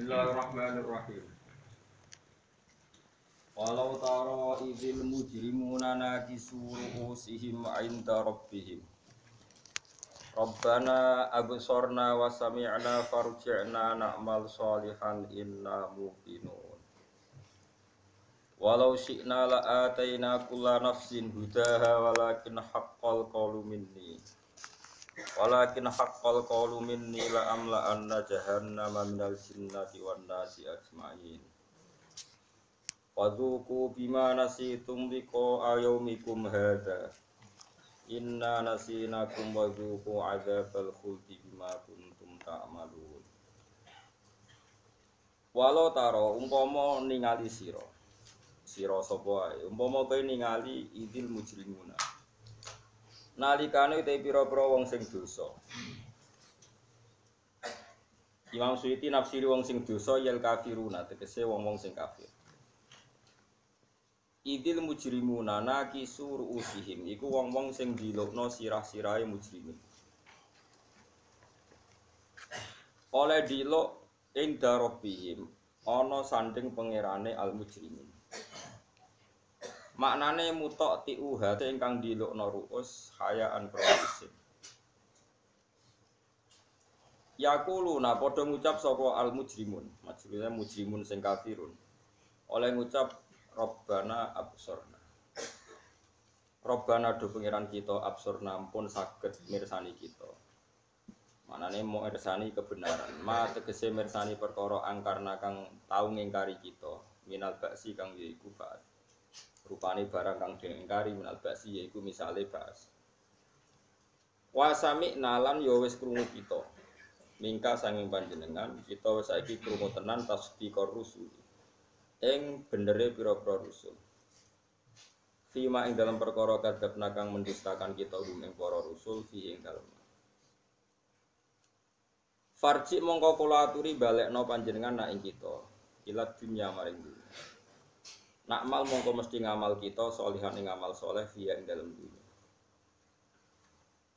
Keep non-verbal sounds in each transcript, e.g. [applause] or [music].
Bismillahirrahmanirrahim. Walau taro idil mujrimuna nakisu ru'usihim 'inda rabbihim. Rabbana absorna wa sami'na farji'na na'mal salihan inna muqinun. Walau syi'na la'ataina kulla nafsin hudaha walakin haqqal qawlu minni. Walakin haqqal qawlu minni la amla anna jahannama minal jinnati wan nasi ajma'in. Fadzuku bima nasitum liqa ayaumikum hadha. Inna nasinakum wa dzuku adzabal khuldi bima kuntum ta'malun. Walau taro umpama ningali sira. Sira sapa ae? Umpama ningali idil mujrimuna. Nalikane te pira-pira wong sing dosa. Imam Suyuti nafsiri wong sing dosa yel kafiruna tegese wong-wong sing kafir. Idil mujrimuna nakisu ruusihim iku wong-wong sing dilukno sirah-sirahe mujrimin. Oleh diluk ing darobihim ana sanding pangerane al mujrimin. Maknane mutok tiuha te ingkang dilukno ruus hayaan kroisim. Yakuluna padha ngucap sapa al mujrimun, maksudnya mujrimun sing kafirun. Oleh ngucap Robbana absorna. Robbana do pengiran kita absorna pun saged mirsani kita. Manane mau mirsani kebenaran. Ma tegese mirsani perkara angkarna kang tau ngingkari kita. Minal baksi kang yaiku ba'at. Rupane barang kang diingkari minal baksi yaiku misale ba'as. Wa sami'na lan ya wis krungu kita. Mingka sanging panjenengan kita wis saiki krungu tenan tasdiqor rusul ing benere pira-pira rusul. Fima ing dalam perkara kadap nakang mendustakan kita hum ing para rusul fi ing dalem. Farji mongko kula aturi balekno panjenengan nak ing kita. Ila dunya maring dunya. Nak mal mongko mesti ngamal kita solihan ing amal soleh fi ing dalem dunya.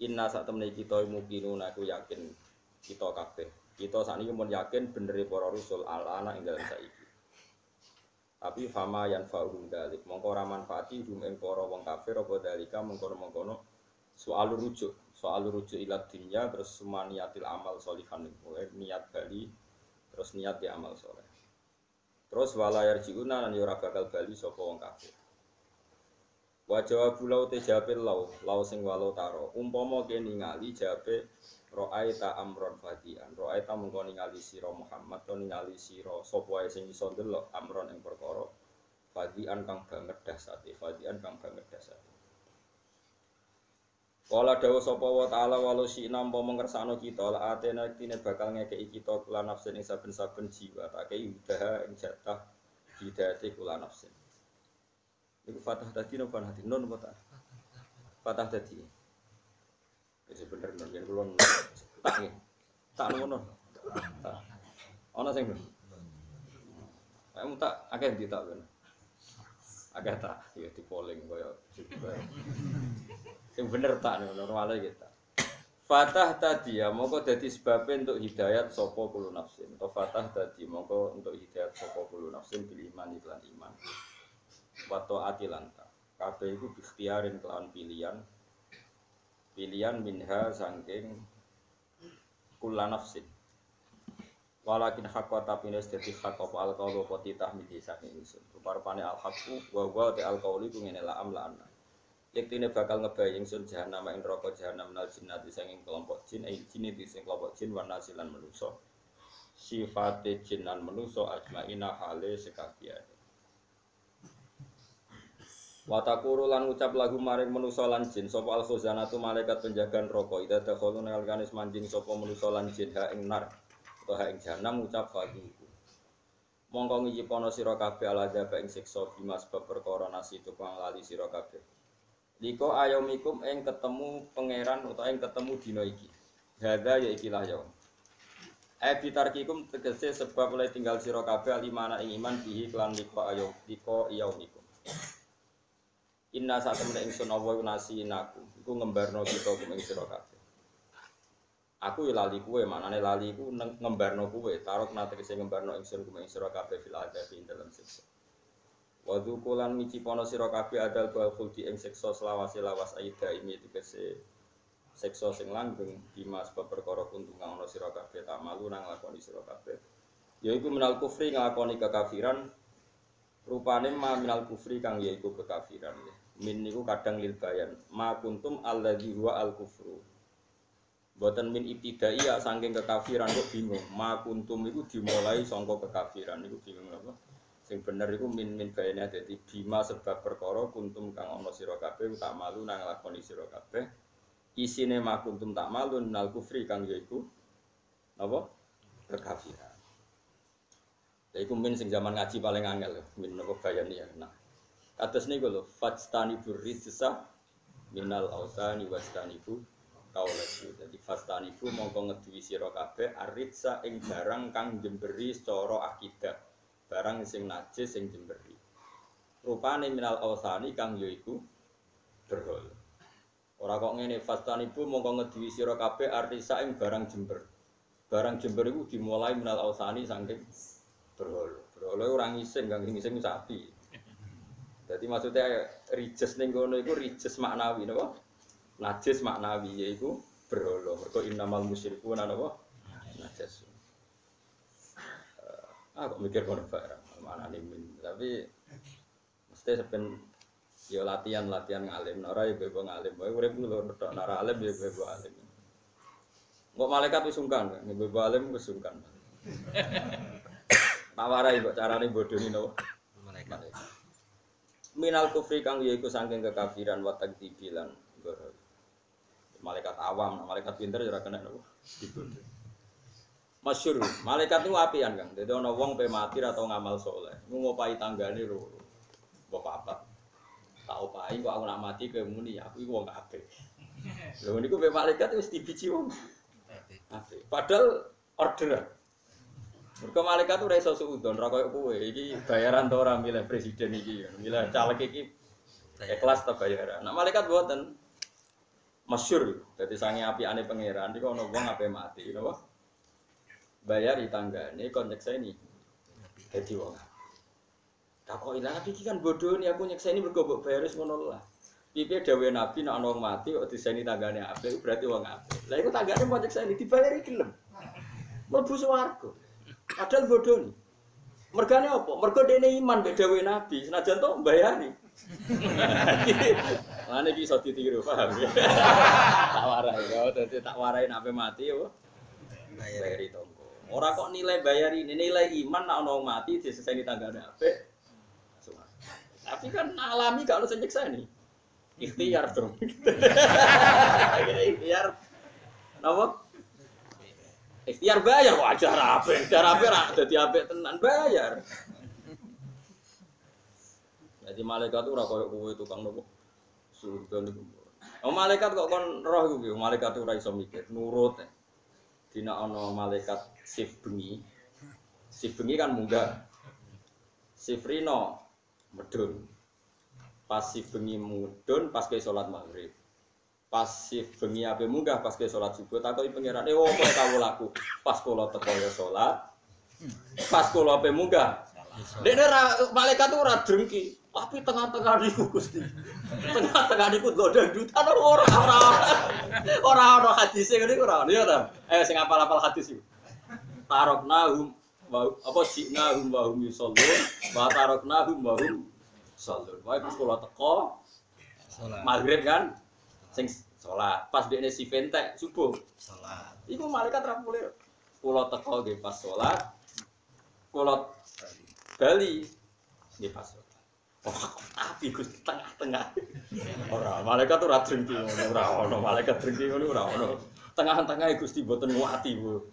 Inna sak temene kita mungkinun aku yakin kita kabeh. Kita sakniki mun yakin benere para rusul ala ana ing dalem saiki. tapi fama yan fa'uhum dalik mongko ora manfaati hum ing para wong kafir apa dalika mengkono-mengkono soal rujuk soal rujuk ila dunya terus sumaniatil amal solihan niat bali terus niat di amal soleh terus wala yarjiuna lan ora bakal bali sapa wong kafir wa jawabu lau te jawabe lau lau sing walau taro. Umpama ke ningali jawabe Ro'aita amron fadian. Ro'aita mengko ningali sira Muhammad to ningali sira sapa wae sing iso ndelok amron ing perkara. Fadian kang banget dasate fadian kang banget dasate Kala dawa sapa wa ta'ala walau si nampa mengersano kita la atena tine bakal ngekeki kita kula nafsin ing saben-saben jiwa tak kei udaha ing jatah hidayate kula nafsin Iku fatah tadi nopo hati non apa tak? Fatah tadi. Wis bener non yen kula tak nggih. Tak ngono. Ana sing Kamu tak akeh di tak ben. Akeh tak ya di polling kaya Sing bener tak normale kita. Fatah tadi ya, mongko dadi sebab untuk hidayat sopo kulu nafsin. Atau fatah tadi, mongko untuk hidayat sopo kulu nafsin bil iman iklan iman. Wato atilanta. Kabeh iku ikhtiarin kelawan pilihan pilihan minha sangking kula nafsin walakin hakwa tapi nes dadi hak apa al qaulu apa titah midi saking ingsun rupa-rupane al haqqu wa te al qauli ku ngene la am la anna. Yektine bakal ngebayi ingsun jahanam ing neraka jahanam nal jinnati sanging kelompok jin ai jin iki sing kelompok jin wa nasilan manusa. Sifate jin lan manusa ajmaina hale sekabiane. Watakuru lan ucap lagu maring manusa lan jin sapa al khuzanatu malaikat penjaga neraka. Ida dakhulu nalikane manjing sapa manusa lan jin ha ing nar utawa ha ing jahanam ucap fadu Mongko ngijipono sira kabeh ala jaba ing siksa bima sebab perkara nasi tukang lali sira kabeh. Liko ayomikum ing ketemu pangeran utawa ing ketemu dina iki. Hadza ya ikilah yaum Eh bitarkikum tegese sebab oleh tinggal sira kabeh limana ing iman bihi klan liko ayo liko yaumikum. Inna temen ingsun Allah nasi naku, iku ngembarno kita kum ing sira kabeh. Aku ya lali kue, maknane lali ku ngembarno kue, tarok nate kese ngembarno ingsun kumeng sira kabeh fil adabi ing dalam siksa. Wa dzukulan micipono sira kabeh adal bal khuldi ing siksa selawase lawas aida imi tegese siksa sing langgeng bima sebab perkara kuntung kang ana sira kabeh tak malu nang lakoni sira minal kufri nglakoni kekafiran rupane ma minal kufri kang yaiku kekafiran. Min niku kadang lil bayan. Ma kuntum alladzi huwa al kufru. Boten min ibtidai ya saking kekafiran kok bingung. Ma kuntum iku dimulai sangka kekafiran niku bingung apa? Sing bener iku min min bayane dadi bima sebab perkara kuntum kang ana sira kabeh tak malu nang lakoni sira kabeh. Isine ma kuntum tak malu nal kufri kang yaiku apa? Kekafiran. Ya iku min sing zaman ngaji paling angel lho, min apa bayani ya. Nah, kados niku lho, fajtani burrijsa minal ausani wastanibu kaulasu. Jadi fastanibu mongko ngeduwi sira kabeh aritsa ing barang kang jemberi secara akidah. Barang sing najis sing jemberi. Rupane minal ausani kang yaiku berhol. Ora kok ngene fastanibu mongko ngeduwi sira kabeh arisa ing barang jember. Barang jember iku dimulai minal ausani saking berhol. Berhol ora ngising, kang ngising sapi. Jadi maksudnya rijes ning kono iku rijes maknawi napa? Najis maknawi yaiku berhala. Mergo innamal musyrikun napa? Najis. Eh, Ah kok mikir kono barang, mana min. Tapi mesti sepen yo latihan latihan ngalim, ora ya bebo ngalim. Wae urip lho tok nara alim ya bebo alim. Kok malaikat wis sungkan, nek bebo alim wis sungkan. [coughs] Tak warai kok carane bodoni napa? Mereka. Malaikat. Minal kufri kang yaiku saking kekafiran wa takdzibilan. Malaikat awam, nah, malaikat pinter ya ora kena nopo. Masyur, malaikat itu apian Kang. Jadi ana wong pe mati atau ngamal soleh, ku ngopahi tanggane loro. Mbok papat. Tak opahi kok aku nak mati kowe muni aku iku wong apik. Lho niku pe malaikat wis dibiji wong apik. Padahal orderan. Mergo malaikat ora iso suudon ra koyo kowe. Iki bayaran to ora milih presiden iki, milih caleg iki ikhlas ta bayaran. Nah malaikat mboten masyur. Dadi sange apiane pangeran iki ana wong ape mati, napa? Bayar di tanggane kon nyekseni. Dadi wong. Tak kok ilang tapi kan bodoh nih aku nyekseni mergo mbok bayar wis ngono lah. Piye dawuhe Nabi nek ana wong mati kok diseni tanggane apik berarti wong apik. Lah iku tanggane mau nyekseni dibayari gelem. Mlebu swarga. Padahal bodoh nih. Mergane apa? Mergo dene iman mbek dawuhe Nabi, senajan to mbayani. Mana iki iso ditiru, paham ya? [laughs] tak warai ya, dadi tak warai nek mati ya. Bayar. Bayari tonggo. Ora kok nilai bayar ini, nilai iman nek ana wong mati diseseni apik. Suwarga. Tapi kan alami gak ono sing nyekseni. Ikhtiar dong. Ikhtiar. Napa? Ikhtiar bayar wajar apik. Ikhtiar apik ra dadi apik tenan bayar. Jadi malaikat ora koyo kowe tukang nopo? Surga niku. Oh malaikat kok kon roh iku? Malaikat ora iso mikir, nurut. ya. Dina ana malaikat shift bengi. Shift bengi kan munggah. Shift rino medun. Pas shift bengi mudun pas ke salat maghrib. Pas shift bengi ape munggah pas ke salat subuh takoki pangeran, "Eh opo kawu laku?" Pas kula teko ya salat. Pas kula ape munggah. Dene malaikat ora drengki, tapi tengah-tengah niku Gusti. Tengah-tengah niku lho dangdutan ora ora ora ora hadis ngene ora ono ya ta. Eh sing apal-apal hadis iku. Taroknahum wa apa siknahum wa hum yusallun wa taroknahum wa hum yusallun. Wae pas kula teko Salat. maghrib kan sing salat pas dekne si ventek subuh. Salat. Iku malaikat ra boleh. Kula teko nggih pas salat. Kula bali nggih pas salat. Oh, tapi Gus tengah-tengah. Ora, malaikat ora drengki ngono, ora ono malaikat drengki ngono ora ono. Tengah-tengah Gusti mboten nguati, Bu.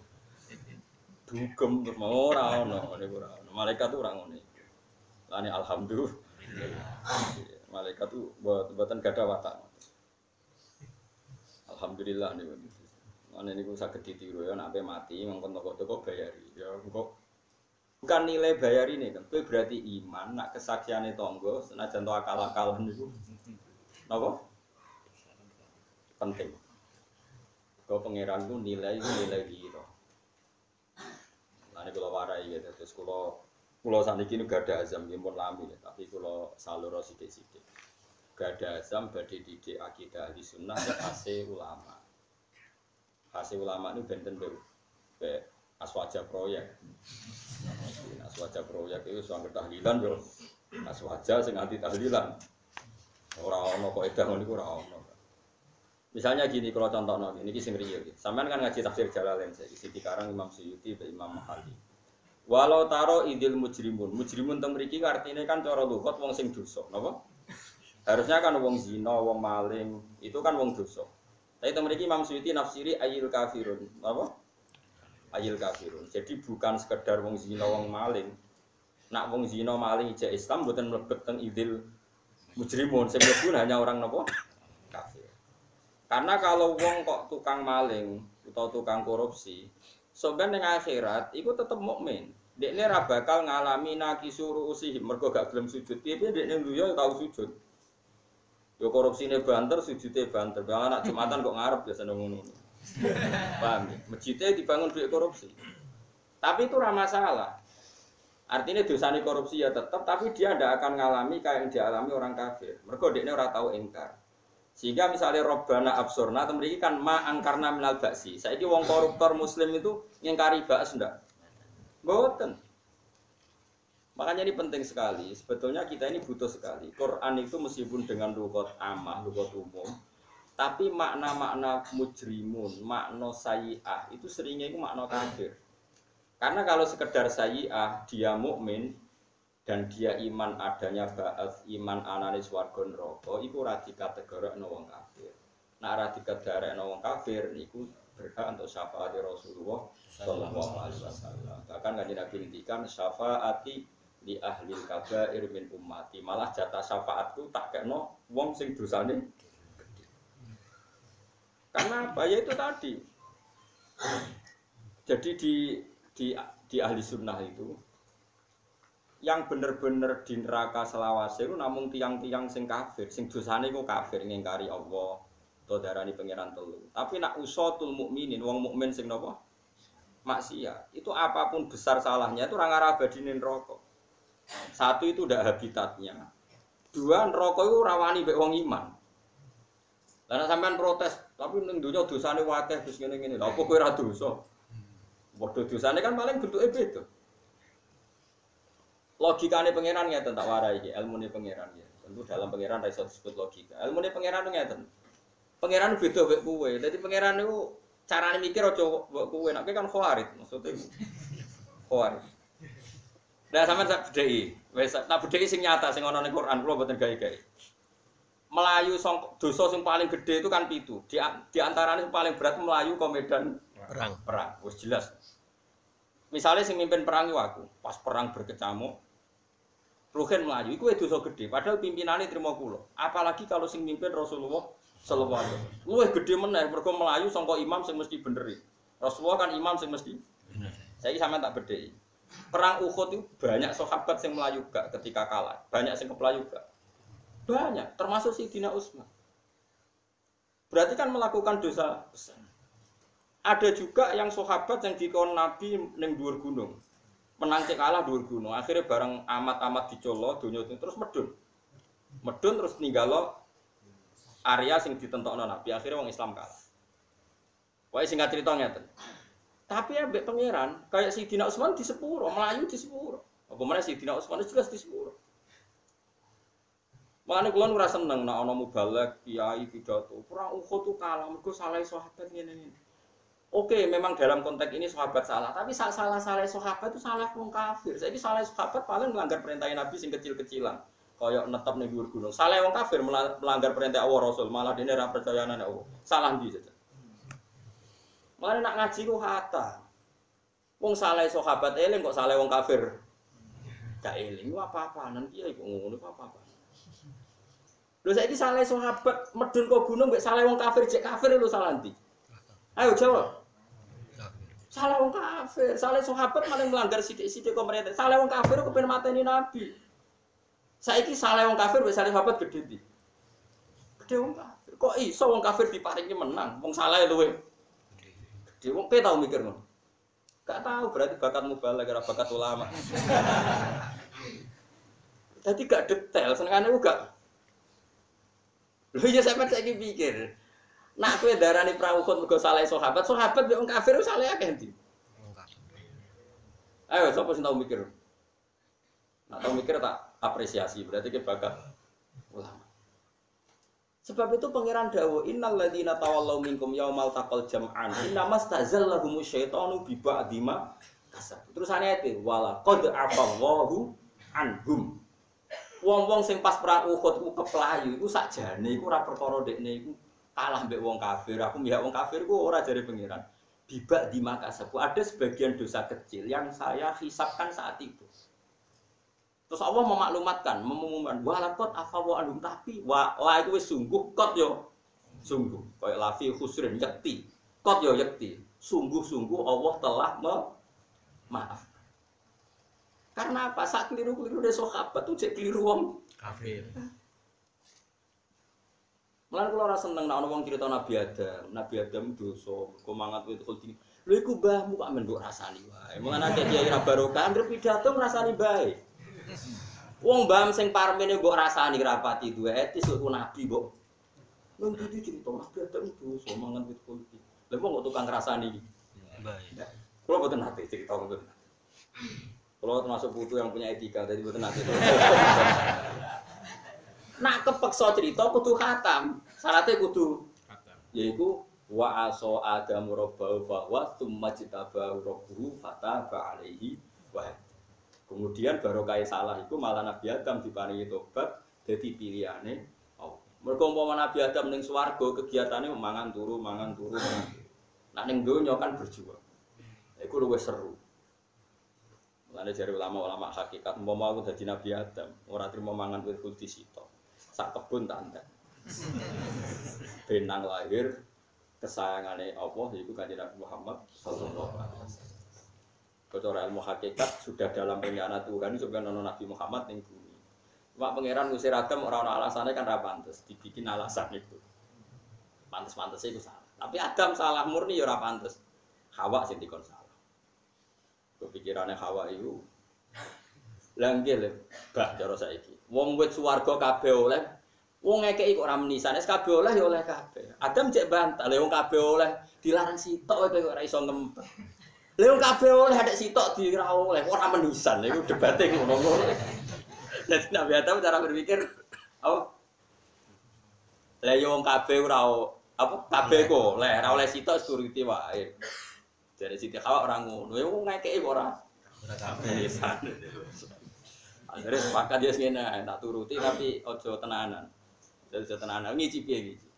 Dugem ora ono, ora ono. Malaikat ora ngono. Lane alhamdulillah. Malaikat tuh mboten gadah watak. Alhamdulillah niku. Mana niku saged ditiru ya nek mati mongkon toko-toko bayari. Ya engko bukan nilai bayar ini kan. Berarti iman nak kesaksiane tonggo senajan to akal-akalan niku. Napa? Penting. Kau pangeran ku nilai nilai diro. Nanti kalau warai gitu, terus kalau kalau saat ini gak ada azam, pun lami ya, tapi kalau salur sidik-sidik. Gak ada azam, badai didik akidah ahli sunnah, hasil ulama. Hasil ulama ini benten be, be aswaja proyek. Aswaja proyek itu soal ketahlilan yo. Aswaja sing anti tahlilan. Orang ono kok edah ngono iku ora ono. Misalnya gini kalau contoh ini, ini sing riyo. Sampean kan ngaji tafsir Jalalain saya isi karang Imam Suyuti dan Imam Mahali. Walau taro idil mujrimun, mujrimun teng mriki artinya kan cara lugat wong sing dosa, napa? Harusnya kan wong zina, wong maling, itu kan wong dosa. Tapi teng mriki Imam Suyuti nafsiri ayil kafirun, napa? Ayil kafirun. Jadi bukan sekedar wong zina, wong maling. Nak wong zina maling ijek Islam mboten mlebet teng idil mujrimun, sing hanya orang napa? Kafir. Karena kalau wong kok tukang maling atau tukang korupsi, sebenarnya ning akhirat iku tetep mukmin. Dekne ra bakal ngalami naki suruh usih mergo gak gelem sujud. Piye dekne dunya tau sujud. Yo korupsine banter, sujudnya banter. Bang anak Jumatan kok ngarep biasa ngono. Paham ya? Masjidnya dibangun duit korupsi. Tapi itu ramah masalah. Artinya dosanya korupsi ya tetap, tapi dia tidak akan ngalami kayak yang dialami orang kafir. Mereka dia orang tahu ingkar. Sehingga misalnya Robbana absurna, atau mereka kan ma angkarna minal baksi. Saya ini wong koruptor muslim itu ngingkari baks enggak? Boten. Makanya ini penting sekali. Sebetulnya kita ini butuh sekali. Quran itu meskipun dengan lugat amah, lugat umum, tapi makna-makna mujrimun, makna sayi'ah itu seringnya itu makna kafir. Karena kalau sekedar sayi'ah dia mukmin dan dia iman adanya ba'ats iman ananis warga neraka iku ora dikategorikno wong kafir. Nah ora dikategorikno wong kafir niku berhak untuk syafaat Rasulullah sallallahu alaihi wasallam. Bahkan kanjeng Nabi ngendikan syafaati di ahli kabair min ummati. Malah jatah syafaatku tak kena wong sing dosane. Karena apa? Ya itu tadi. Jadi di di di ahli sunnah itu yang bener-bener di neraka selawase itu namun tiang-tiang sing kafir, sing dosane ku kafir ngingkari Allah, to darani pangeran telu. Tapi nak usatul mukminin, wong mukmin sing napa? Maksiat. Itu apa pun besar salahnya itu orang Arab badinin rokok. Satu itu udah habitatnya. Dua neraka itu rawani mbek wong iman. Lah sampean protes, tapi ning donya dosane wakeh terus ngene-ngene. Lah apa kowe ora dosa? Padha dosane kan paling bentuke beda logikanya pangeran ya tentang warai ilmu pangeran ya. Tentu dalam pangeran raiso disebut logika. Ilmu pangeran tentang pangeran beda bek kue. Jadi pangeran itu caranya mikir aja bek kue. Nak kan khawarit maksudnya khawarit. Nah sama tak bedai. Wes tak bedai sing nyata sing ana ning Quran kula mboten gawe-gawe. Melayu song, dosa sing paling gede itu kan pitu. Di, di antaranya yang paling berat melayu ke medan perang. Perang, wis jelas. Misalnya sing mimpin perang itu aku, pas perang berkecamuk, Ruhin melayu, itu dosa gede. Padahal pimpinannya terima kulo. Apalagi kalau sing mimpin Rasulullah Sallallahu Alaihi Wasallam. Luwih gede meneh, mereka melayu sangka imam sing mesti beneri. Rasulullah kan imam sing mesti. Saya sama tak bedai. Perang Uhud itu banyak sahabat yang melayu gak ketika kalah. Banyak yang kepelayu gak. Banyak, termasuk si Dina Usman. Berarti kan melakukan dosa besar. Ada juga yang sahabat yang dikon Nabi neng dhuwur gunung menang kalah dua gunung akhirnya bareng amat-amat dicolo itu terus medun medun terus ninggalo area sing ditentokno nabi akhirnya orang Islam kalah Wah singkat cerita ngeten. Tapi ya mbek pangeran kayak si Dina Usman di sepuro, Melayu di sepuro. Apa si Dina Usman jelas di sepuro. Makanya kulon ngerasa seneng nak ono mubalek, kiai pidato. Kurang ukhut tuh kalah, mereka salah sahabat ini ini. Oke, memang dalam konteks ini sahabat salah, tapi salah salah salah sahabat itu salah wong kafir. Jadi salah sahabat paling melanggar perintah Nabi sing kecil-kecilan. Kayak netap dhuwur gunung. Salah wong kafir melanggar perintah Allah Rasul, malah dene ora percaya Allah. Salah ndi saja. Malah nak ngaji ku hata. Wong salah sahabat eling kok salah wong kafir. Gak eling apa-apa nanti ya iku ngono apa-apa. Lho saiki salah sahabat medun kok gunung mbek salah wong kafir cek kafir lho salah ndi? Ayo jawab. Salah wong kafir, salah sahabat malah melanggar sidik-sidik pemerintah. Salah wong kafir kepen mateni nabi. Saiki salah wong kafir wis salah sahabat gede ndi? Gede wong kafir. Kok iso wong kafir diparingi menang? Wong salah luwe Dia wong pe tau mikir ngono. Gak tahu berarti bakat mubalek kira bakat ulama. [laughs] Tadi gak detail, senengane ku gak. Lho ya sampean saiki pikir. Nak kowe darani perahu khut mergo salah sahabat, sahabat mek wong kafir wis salah akeh ndi? Ayo sapa sing tau mikir? Nak tau mikir tak apresiasi, berarti ke bakat ulama. Sebab itu pangeran dawo innal ladzina tawallaw minkum yaumal taqal jam'an innamas tazallahumu syaitanu bi ba'dima kasab. Terusane ayat wala qad afallahu anhum. Wong-wong sing pas perang Uhud ku keplayu iku sakjane iku ora perkara dekne iku kalah mbek wong kafir. Aku mihak wong kafir ku ora jare pangeran. Bibak di makasabu ada sebagian dosa kecil yang saya hisapkan saat itu. Terus Allah memaklumatkan, mengumumkan, walakot afawu anhum tapi wa la wis sungguh kot yo. Sungguh. Kayak lafi khusrin yakti kot yo yakti sungguh-sungguh Allah telah me maaf karena apa saat keliru-keliru dari sahabat tuh cek keliru wong Kafir. Mulane kula ora seneng ana wong cerita Nabi Adam, Nabi Adam dosa, kok mangat wit khuldi. Lho iku mbahmu kok amen mbok rasani wae. Mulane akeh kiai ra barokah anggere pidato ngrasani bae. Wong mbah sing parmene mbok rasani rapati duwe etis kok nabi mbok. Lho iki cerita Nabi Adam dosa mangan wit khuldi. Lha wong kok tukang ngrasani iki. Baik. Kula boten nate cerita ngoten. Kula termasuk putu yang punya etika, jadi boten nate. Nak kepeksa cerita kudu khatam. Syaratnya kudu yaiku wa aso adamu rabbahu bahwa tsumma jitabahu rabbuhu fataba alaihi wa. Kemudian baru kaya salah itu malah Nabi Adam diparingi tobat jadi pilihane Allah. Mergo umpama Nabi Adam ning swarga kegiatannya mangan turu mangan turu mangan turu. Nah ning donya kan berjuang. Iku luwih seru. Mulane jare ulama-ulama hakikat umpama aku dadi Nabi Adam, ora trimo mangan wit kulti sito. Sak kebun tanda. Benang lahir kesayangane Allah yaiku kanjeng Nabi Muhammad sallallahu alaihi wasallam. Ilmu hakikat sudah dalam rencana Tuhan juga nono Nabi Muhammad ning bumi. Cuma pangeran ngusir Adam ora ono alasannya kan ra pantes, dibikin alasan itu. Pantes-pantes itu salah. Tapi Adam salah murni ya ora pantes. Hawa sing dikon. Kepikirannya Hawa itu langgil bah cara saiki. Wong wit swarga kabeh oleh Wong ngekeki kok ora menisan, es kabeh oleh ya oleh kabeh. Adam cek bantah, lha wong kabeh oleh dilarang sitok kowe kok ora iso ngempet. Lha wong kabeh oleh ada sitok di ora oleh, ora menisan. Iku debate ngono-ngono. Dadi Nabi Adam cara berpikir apa? Lah yo wong kabeh ora apa kabeh kok oleh, ora oleh sitok suriti wae. Jadi Siti Hawa orang ngono, ya wong ngekeki ora kafir. menisan. Akhirnya sepakat dia segini, tak turuti tapi ojo tenanan. Jadi ojo tenanan, ngicipi ya ngicipi.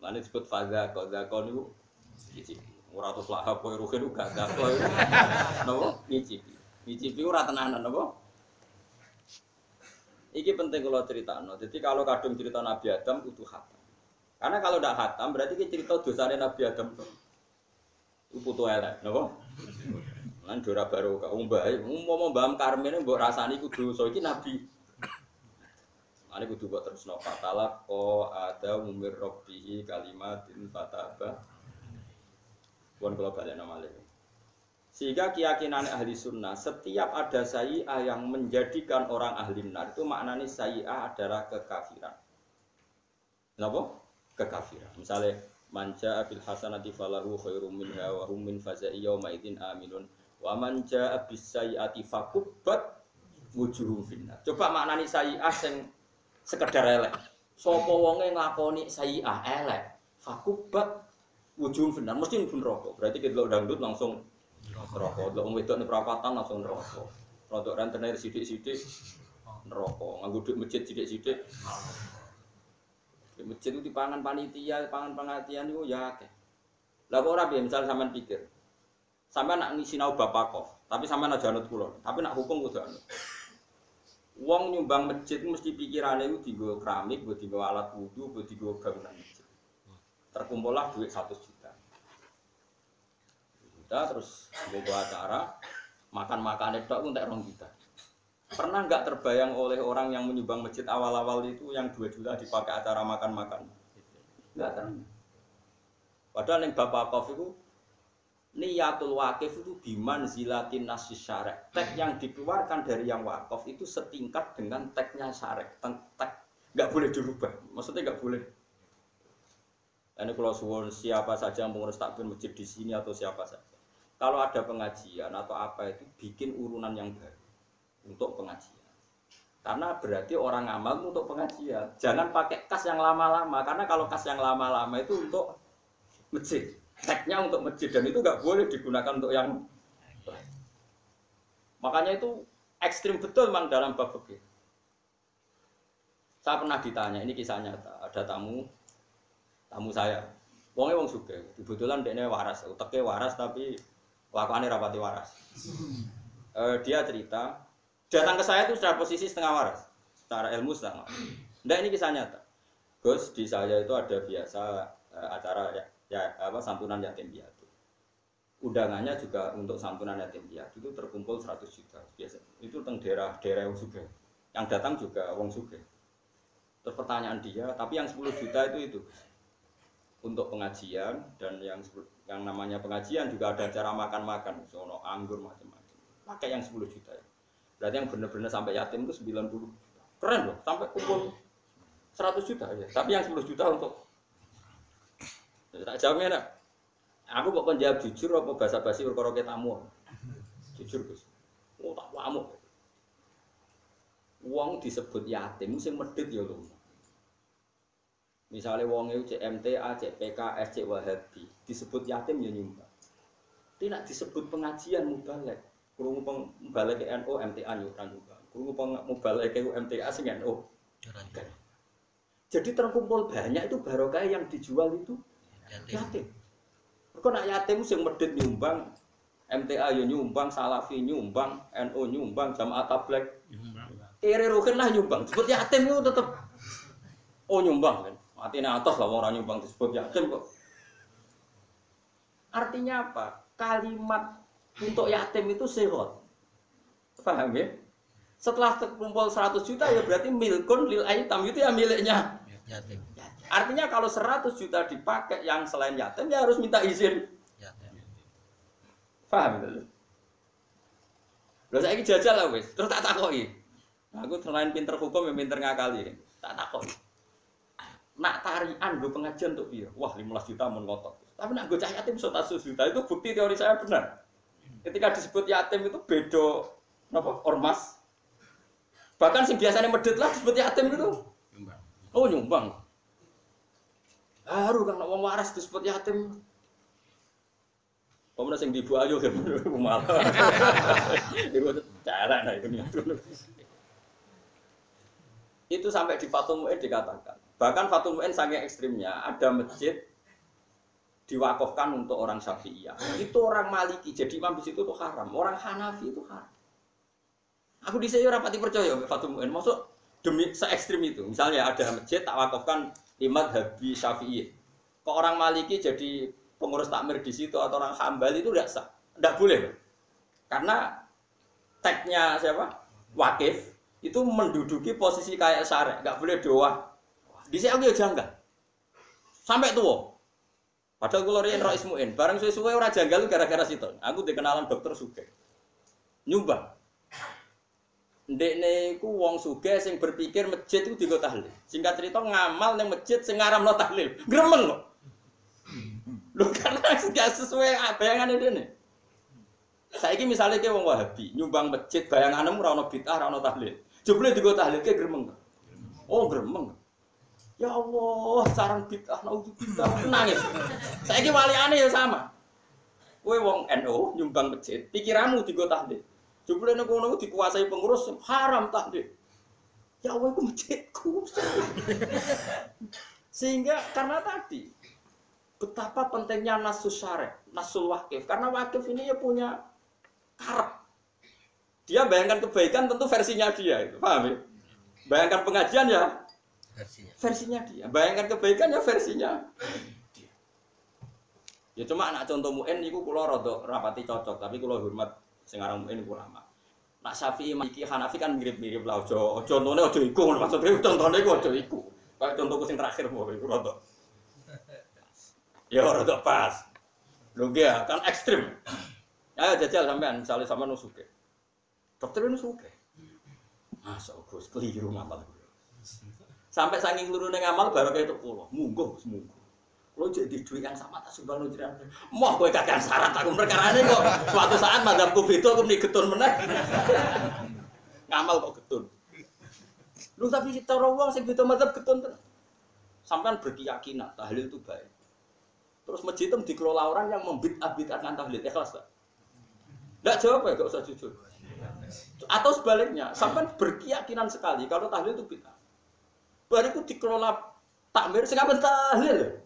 Lalu disebut faza, koza kon itu ngicipi. Ora terus ruhin itu gak gak koi. Nopo? Ngicipi. Ngicipi ora tenanan, nopo? Iki penting kalau cerita, no. Jadi kalau kadung cerita Nabi Adam itu khatam. Karena kalau tidak khatam berarti kita cerita dosanya Nabi Adam tuh. Itu putu elek, nopo? Lan dora baru ka umbah, umpama mbam karmene mbok rasani kudu dosa iki nabi. Ane kudu buat terus no fatala ko ada umir robbihi kalimatin fataba. Kalau balik nama lagi. Sehingga keyakinan ahli sunnah, setiap ada sayi'ah yang menjadikan orang ahli benar itu maknanya sayi'ah adalah kekafiran. Kenapa? Kekafiran. Misalnya, manja bil hasanati falahu khairum minha wa hum min faza'i yawma idzin aminun wa man jaa bis sayyiati fakubbat wujuhum. Coba maknani sayyi'ah sing sekedar elek. Sapa wonge nglakoni sayyi'ah elek, fakubbat wujuhum finnar mesti mlebu neraka. Berarti kita dangdut langsung neraka. Delok wong wedok perapatan langsung neraka. Rodok rentenir sithik-sithik neraka. Nganggo duit masjid sithik-sithik. Di masjid itu dipangan panitia, pangan pengajian itu ya akeh. Lah kok ora piye misal sampean pikir. Sampean nak sinau bapak kok, tapi sampean aja anut kula. Tapi nak hukum kudu anut. Wong nyumbang masjid mesti pikirane itu dienggo keramik, buat dienggo alat wudu, buat dienggo bangunan masjid. Terkumpullah duit 100 juta. Juta terus nggo acara makan-makan itu entek 2 juta. Pernah nggak terbayang oleh orang yang menyumbang masjid awal-awal itu yang 2 juta dipakai acara makan-makan? Nggak pernah. Padahal yang Bapak Kof itu niatul wakif itu biman zilatin nasis syarek. Tek yang dikeluarkan dari yang wakaf itu setingkat dengan teknya syarek. Tek nggak boleh dirubah. Maksudnya nggak boleh. Ini kalau suwon siapa saja yang mengurus takbir masjid di sini atau siapa saja. Kalau ada pengajian atau apa itu bikin urunan yang baru untuk pengajian. Karena berarti orang amal untuk pengajian. Jangan pakai kas yang lama-lama karena kalau kas yang lama-lama itu untuk masjid tagnya untuk masjid dan itu nggak boleh digunakan untuk yang. Makanya itu ekstrim betul memang dalam bab fikih. Saya pernah ditanya, ini kisah nyata, ada tamu tamu saya. Wongnya wong suge, kebetulan dia waras, uteknya waras tapi lakukannya rapati waras. Uh, dia cerita, datang ke saya itu secara posisi setengah waras, secara ilmu setengah. Nah ini kisah nyata. Gus di saya itu ada biasa uh, acara ya, ya apa santunan yatim piatu. Undangannya juga untuk santunan yatim piatu itu terkumpul 100 juta biasa. Itu teng daerah-daerah yang suge. Yang datang juga wong suge. Terus pertanyaan dia, tapi yang 10 juta itu itu untuk pengajian dan yang yang namanya pengajian juga ada cara makan-makan, sono anggur macam-macam. Pakai yang 10 juta ya. Berarti yang benar-benar sampai yatim itu 90 juta. Keren loh, sampai kumpul 100 juta ya. Tapi yang 10 juta untuk Tak jawabnya nak. Aku kok jawab jujur apa bahasa basi perkara tamu. Jujur Gus. Oh tak pamuk. Wong disebut yatim sing medhit ya. Misalnya wong itu CMTA, CPKS, cek Wahabi, disebut yatim ya nyumbang. Tidak disebut pengajian mubalek. Kurungu mubalek ke NU, MTA nyumbang nyumbang. Kurungu mubalek ke MTA sing NU. Jadi terkumpul banyak itu barokah yang dijual itu yatim. Kok nak yatim sing medit nyumbang, MTA yo nyumbang, Salafi nyumbang, NU nyumbang, Jamaah Tabligh Kiri rukin lah nyumbang. Disebut yatim itu tetep oh nyumbang kan. Mati atas lah orang nyumbang disebut yatim kok. Artinya apa? Kalimat untuk yatim itu sehat. Paham ya? Setelah terkumpul 100 juta ya berarti milkun lil aitam itu ya miliknya yatim. Artinya kalau 100 juta dipakai yang selain yatim ya harus minta izin. Yatim. Paham itu? Loh saya jajal lah wis, terus tak takoki. Aku selain pinter hukum yang pinter ngakali. Tak takoki. Nak tarian gue pengajian untuk dia. Wah 15 juta mau ngotot. Tapi nak gue cah yatim 100 juta itu bukti teori saya benar. Ketika disebut yatim itu bedo apa ormas. Bahkan sih biasanya medit lah disebut yatim itu. Oh nyumbang. Haru kan wong waras disebut yatim. Pemenang sing dibu ayo [laughs] kan malah. [laughs] Itu cara nah itu Itu sampai di Fatul Mu'in dikatakan. Bahkan Fatul Mu'in saking ekstrimnya ada masjid diwakafkan untuk orang Syafi'iyah. Itu orang Maliki, jadi imam di situ tuh haram. Orang Hanafi itu haram. Aku di sini rapati percaya Fatul Mu'in. Maksud demi se ekstrim itu. Misalnya ada masjid tak wakafkan imam Habi Syafi'i. Kok orang Maliki jadi pengurus takmir di situ atau orang Hambali itu tidak sah, tidak boleh. Karena tagnya siapa? Wakif itu menduduki posisi kayak syarek, nggak boleh doa. Di aku ya janggal. Sampai tua. Padahal gue lorian roh ismuin, bareng suwe-suwe orang janggal gara-gara situ. Aku dikenalan dokter suge. Nyumbang. Ndekne iku wong sugih sing berpikir masjid itu digo tahlil. Singkat cerita ngamal ning masjid sing ngaramno tahlil. Gremeng kok. Lho karena gak sesuai bayangan ini. Saiki misalnya ke wong Wahabi nyumbang masjid bayanganmu ora ono bid'ah ora ono tahlil. Jebule digo tahlil ke gremeng. Oh gremeng. Ya Allah, sarang bid'ah naudzubillah nangis. Saiki waliane ya sama. Kowe wong NU nyumbang masjid, pikiranmu digo tahlil. Jumlah nek ngono dikuasai pengurus haram deh. Ya Allah itu masjidku. Sehingga karena tadi betapa pentingnya nasus syarek, nasul wakif. Karena wakif ini ya punya karep. Dia bayangkan kebaikan tentu versinya dia, paham ya? Bayangkan pengajian ya versinya. versinya dia. Bayangkan kebaikan ya versinya dia. Ya cuma anak contoh muen itu kulo rada rapati cocok, tapi kulo hormat sing aran mukmin ulama. Nak Syafi'i iki Hanafi kan mirip-mirip lah ojo contone ojo iku maksudnya contone iku ojo iku. Kayak contohku sing terakhir mau iku rada. Ya rada pas. Lho ya, kan ekstrim. Ayo jajal sampean, misalnya sampean nu suge. Dokter nu suge. Masa Gus keliru ngamal. Sampai saking luru neng amal baru kayak itu pulau, munggo, munggo. Lo jadi duit yang sama tak sumbang lo jiran. Mau gue kakek syarat aku perkara ini kok. Suatu saat madamku itu aku nih getun meneh. [laughs] Ngamal kok getun. Lu tapi kita uang sing beda madhab getun tuh. Sampai berkeyakinan tahlil itu baik. Terus masjid itu dikelola orang yang membid'ah-bid'ahkan tahlil. Ikhlas tak? Enggak jawab ya, gak usah jujur. Atau sebaliknya, sampai berkeyakinan sekali kalau tahlil itu bid'ah. Baru itu dikelola takmir, sehingga tahlil.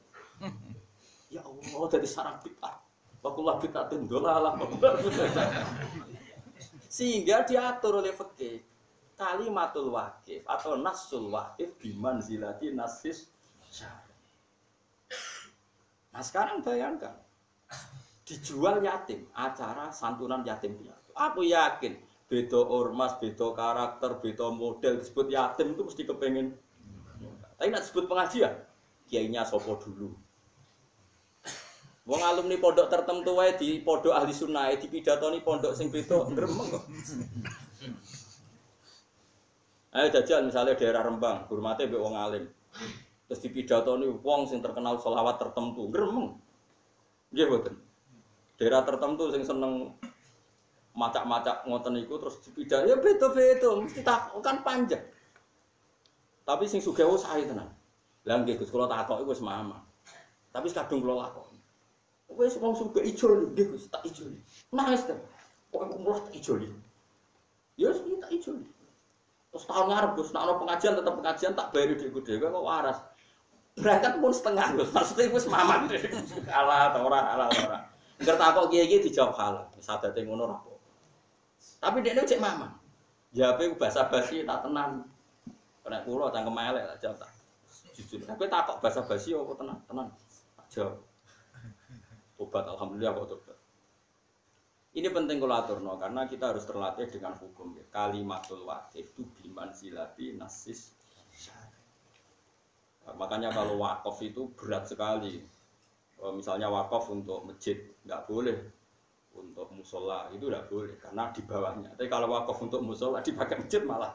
Ya Allah, dari sarang bid'ah. Wakullah bid'ah tindolalah. Sehingga diatur oleh fikih kalimatul wakif atau nasul wakif biman zilati nasis. Nah sekarang bayangkan, dijual yatim, acara santunan yatim piatu. Aku yakin, beda ormas, beda karakter, beda model disebut yatim itu mesti kepengen. Tapi nak disebut pengajian, kiainya sopo dulu. Wong alumni pondok tertentu wae di pondok ahli sunnah di pidatoni pondok sing beda gremeng kok. Ayo jajal misalnya daerah Rembang, hormate mbek wong alim. Terus dipidatoni wong sing terkenal selawat tertentu, gremeng. Nggih mboten. Daerah tertentu sing seneng macak-macak ngoten iku terus dipidat ya beda-beda, mesti tak kan panjang. Tapi sing sugih wis sae tenan. Lah nggih Gus kula takok wis mama. Tapi kadung kula lakoni. Wes wong suka ijo nggih Gus, tak ijo. Nangis ta. Kok umur tak ijo. Ya wis tak ijo. Terus tahun ngarep Gus, ana pengajian tetap pengajian tak bayar dhuwit dhewe kok waras. Berangkat pun setengah Gus. Maksudnya wis maman. [laughs] Ala ta ora, ala ora. Engger takok kiye-kiye dijawab halal. Sadate ngono apa. Tapi dekne cek maman. Jawabe bahasa basi tak tenan. Nek kula cangkem elek tak jawab tak. Jujur. Tapi takok bahasa basi apa tenan? Tenan. Tak jawab. Obat alhamdulillah kok tobat. Ini penting kalau aturno karena kita harus terlatih dengan hukum ya. Kalimatul wakif itu biman silati nasis. Nah, makanya kalau wakaf itu berat sekali. Kalau misalnya wakaf untuk masjid nggak boleh, untuk musola itu nggak boleh karena di bawahnya. Tapi kalau wakaf untuk musola dipakai masjid malah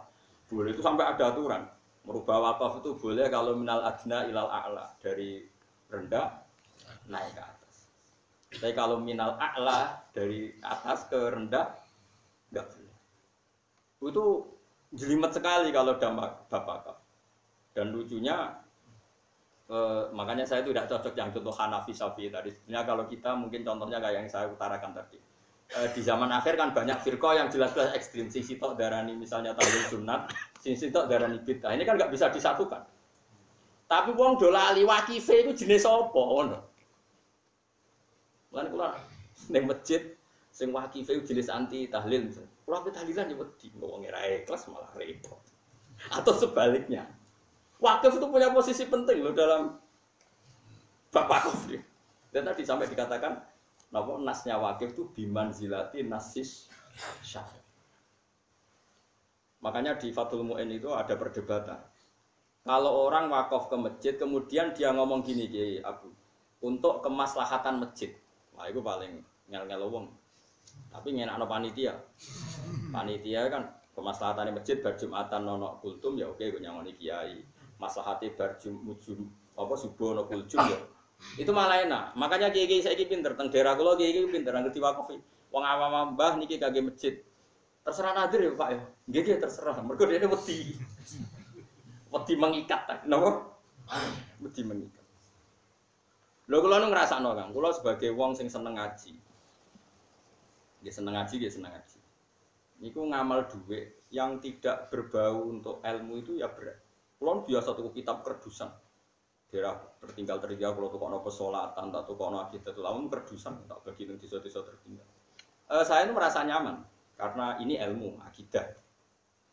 boleh itu sampai ada aturan. Merubah wakaf itu boleh kalau minal adna ilal a'la dari rendah naik ke atas. Tapi kalau minal a'la dari atas ke rendah nggak boleh. Itu jelimet sekali kalau dampak bapak Dan lucunya eh, makanya saya tidak cocok yang contoh Hanafi Syafi'i tadi. Sebenarnya kalau kita mungkin contohnya kayak yang saya utarakan tadi. Eh, di zaman akhir kan banyak firqah yang jelas-jelas ekstrim. Sing sitok darani misalnya tahlil sunat, sing sitok darani bid'ah. Ini kan nggak bisa disatukan. Tapi wong dolali wakife itu jenis apa? Ngono. Lan kula ning masjid sing wakife jenis anti tahlil. Kula ape tahlilan ya wedi, wong ora ikhlas malah repot. Atau sebaliknya. Wakif itu punya posisi penting loh dalam bapak wakif. Dan tadi sampai dikatakan Napa nasnya wakif itu biman zilati nasis syafi. Makanya di Fathul Mu'in itu ada perdebatan. Kalau orang wakaf ke masjid, kemudian dia ngomong gini, Kiai Abu, untuk kemaslahatan masjid. Wah, itu paling ngel-ngel wong. Tapi ngenak panitia. Panitia kan kemaslahatan masjid berjumatan nono kultum ya oke gue nyangoni kiai. Maslahati berjum apa subuh nono kultum ya itu malah enak. Makanya kiai kiai saya pinter, teng daerah kulo kiai kiai pinter, ngerti wakaf. Wong awam mbah niki kagak masjid. Terserah nadir ya pak ya. Gak terserah. Mereka dia wedi. Wedi mengikat, kenapa? Wedi mengikat. Lho kula nu ngrasakno Kang, kula sebagai wong sing seneng ngaji. Nggih seneng ngaji, nggih seneng ngaji. Niku ngamal duit yang tidak berbau untuk ilmu itu ya berat. Kula biasa tuku kitab kerdusan daerah tertinggal tertinggal kalau tuh kono pesolatan tak tuh kono akidah tuh lamun kerdusan tak bagi ning desa-desa tertinggal. Uh, saya itu merasa nyaman karena ini ilmu akidah.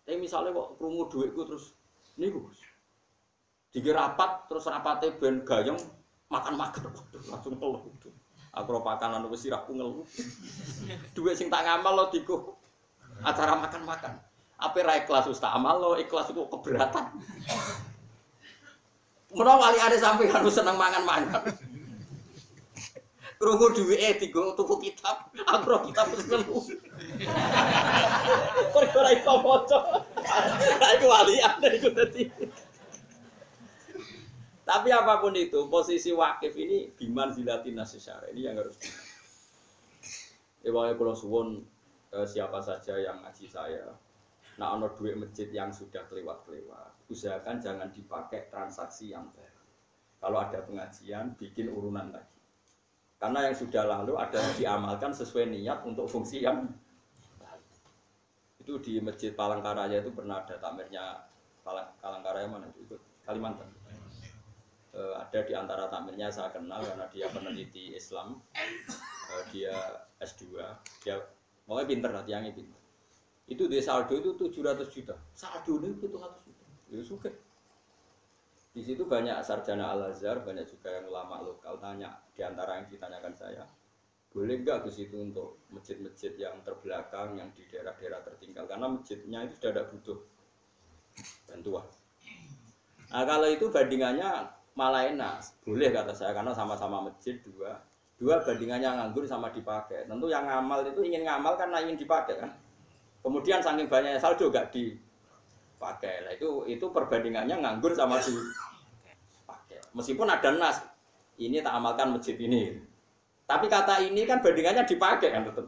Tapi misalnya kok krungu duitku terus ini gus? Tiga rapat terus rapatnya ben gayeng makan makan langsung ngeluh aku lo pakanan wis sirahku ngeluh. Duit sing tak ngamal lo diku acara makan makan apa ra ikhlas ustaz? Amal lo ikhlas itu keberatan Menawa wali ada sampai harus seneng mangan-mangan. Krungu duwike digo tuku kitab, aku ro kitab terus nemu. Kok ora iso maca. Lah iku walian iku dadi. Tapi apa pun itu, posisi wakif ini biman zilatin nasyara ini yang harus. Ya pokoknya kalau suwon eh, siapa saja yang ngaji saya, nah ono duit masjid yang sudah kelewat-kelewat, usahakan jangan dipakai transaksi yang baru. Kalau ada pengajian, bikin urunan lagi. Karena yang sudah lalu ada yang diamalkan sesuai niat untuk fungsi yang baru. Itu di Masjid Palangkaraya itu pernah ada tamirnya Palang, Palangkaraya mana itu? Kalimantan. Eh, ada di antara tamirnya saya kenal karena dia peneliti Islam. Eh, dia S2. Dia pokoknya pinter lah, tiangnya pinter. Itu di saldo itu 700 juta. Saldo itu 700 juta. Ya suka. Di situ banyak sarjana Al Azhar, banyak juga yang ulama lokal tanya di antara yang ditanyakan saya, boleh nggak ke situ untuk masjid-masjid yang terbelakang, yang di daerah-daerah tertinggal, karena masjidnya itu sudah tidak butuh bantuan. Nah kalau itu bandingannya malah enak, boleh kata saya karena sama-sama masjid dua, dua bandingannya nganggur sama dipakai. Tentu yang ngamal itu ingin ngamal karena ingin dipakai kan. Kemudian saking banyaknya saldo gak dipakai. Lah itu itu perbandingannya nganggur sama dipakai. Meskipun ada nas, ini tak amalkan masjid ini. Tapi kata ini kan bandingannya dipakai kan tetap.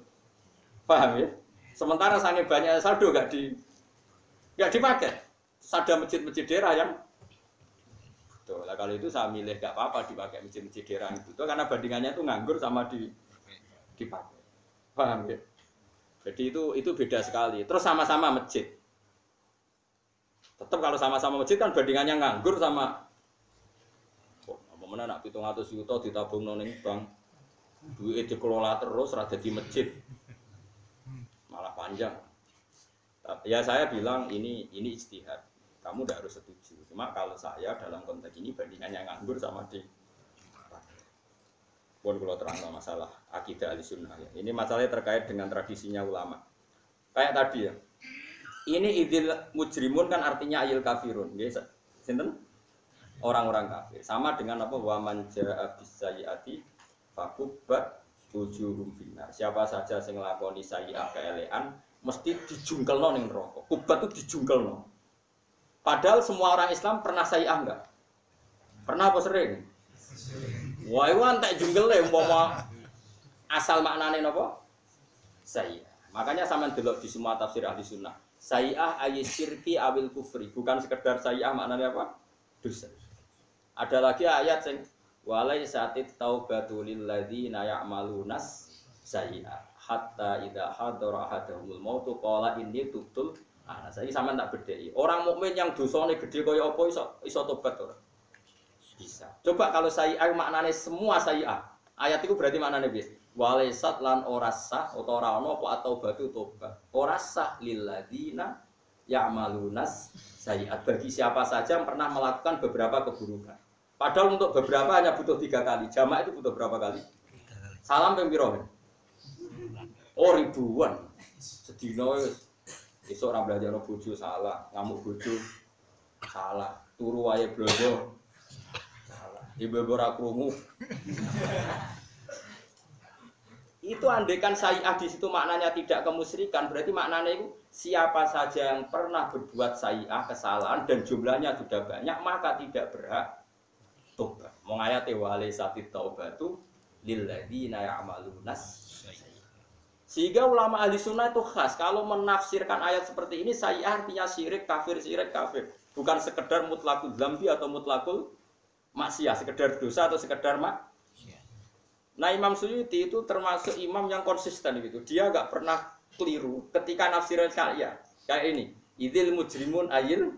Paham ya? Sementara saking banyaknya saldo gak di gak dipakai. Ada masjid-masjid daerah yang Tuh, lah kalau itu saya milih gak apa-apa dipakai masjid-masjid daerah itu. Tuh, karena bandingannya itu nganggur sama di dipakai. Paham ya? Jadi itu itu beda sekali. Terus sama-sama masjid. Tetap kalau sama-sama masjid kan bandingannya nganggur sama oh, apa mana nak pitung juta ditabung noning bank, duit dikelola terus rada di masjid, malah panjang. Ya saya bilang ini ini istihad. Kamu tidak harus setuju. Cuma kalau saya dalam konteks ini bandingannya nganggur sama di pun kalau terang masalah akidah ahli sunnah ya. Ini masalahnya terkait dengan tradisinya ulama. Kayak tadi ya. Ini idil mujrimun kan artinya ayil kafirun. Ya, sinten? Orang-orang kafir. Sama dengan apa? Wa man ja'a bisayiati fakubbat wujuhum finnar. Siapa saja yang nglakoni sayi'ah keelean mesti dijungkelno ning neraka. Kubat itu dijungkelno. Padahal semua orang Islam pernah sayi'ah enggak? Pernah apa sering? Wah, itu antek ya, umpama asal maknanya nopo? Saya. Makanya sama delok di semua tafsir ahli sunnah. Sayyah ayat syirki awil kufri. Bukan sekedar sayyah maknanya apa? Dosa. Ada lagi ayat yang walai satit taubatu lil ladzina ya'malunas sayyah hatta idza hadara ahadahumul mautu qala inni tubtul Ah, saya sama tak bedai. Orang mukmin yang dosanya gede kaya apa iso iso tobat ora? Bisa. Coba kalau saya maknanya semua saya ayat itu berarti maknanya bi. Walaisat lan ora sah atau ora ono apa atau batu tobat. Ora sah lilladina ya'malunas sayiat bagi siapa saja yang pernah melakukan beberapa keburukan. Padahal untuk beberapa hanya butuh tiga kali. Jamak itu butuh berapa kali? Salam pembiro. Oh ribuan. Sedino Esok orang belajar bojo salah, ngamuk bojo salah, turu wae blojo salah, ibu krungu. Itu andekan sayi'ah di situ maknanya tidak kemusyrikan, berarti maknanya itu siapa saja yang pernah berbuat sayi'ah kesalahan dan jumlahnya sudah banyak maka tidak berhak tobat. Mengayati wale sati taubatu lilladzina ya'malunas sehingga ulama ahli sunnah itu khas kalau menafsirkan ayat seperti ini saya artinya syirik kafir syirik kafir. Bukan sekedar mutlakul zambi atau mutlakul maksiat sekedar dosa atau sekedar mak Nah Imam Suyuti itu termasuk imam yang konsisten gitu. Dia nggak pernah keliru ketika nafsiran saya kayak ini. Idil mujrimun ayil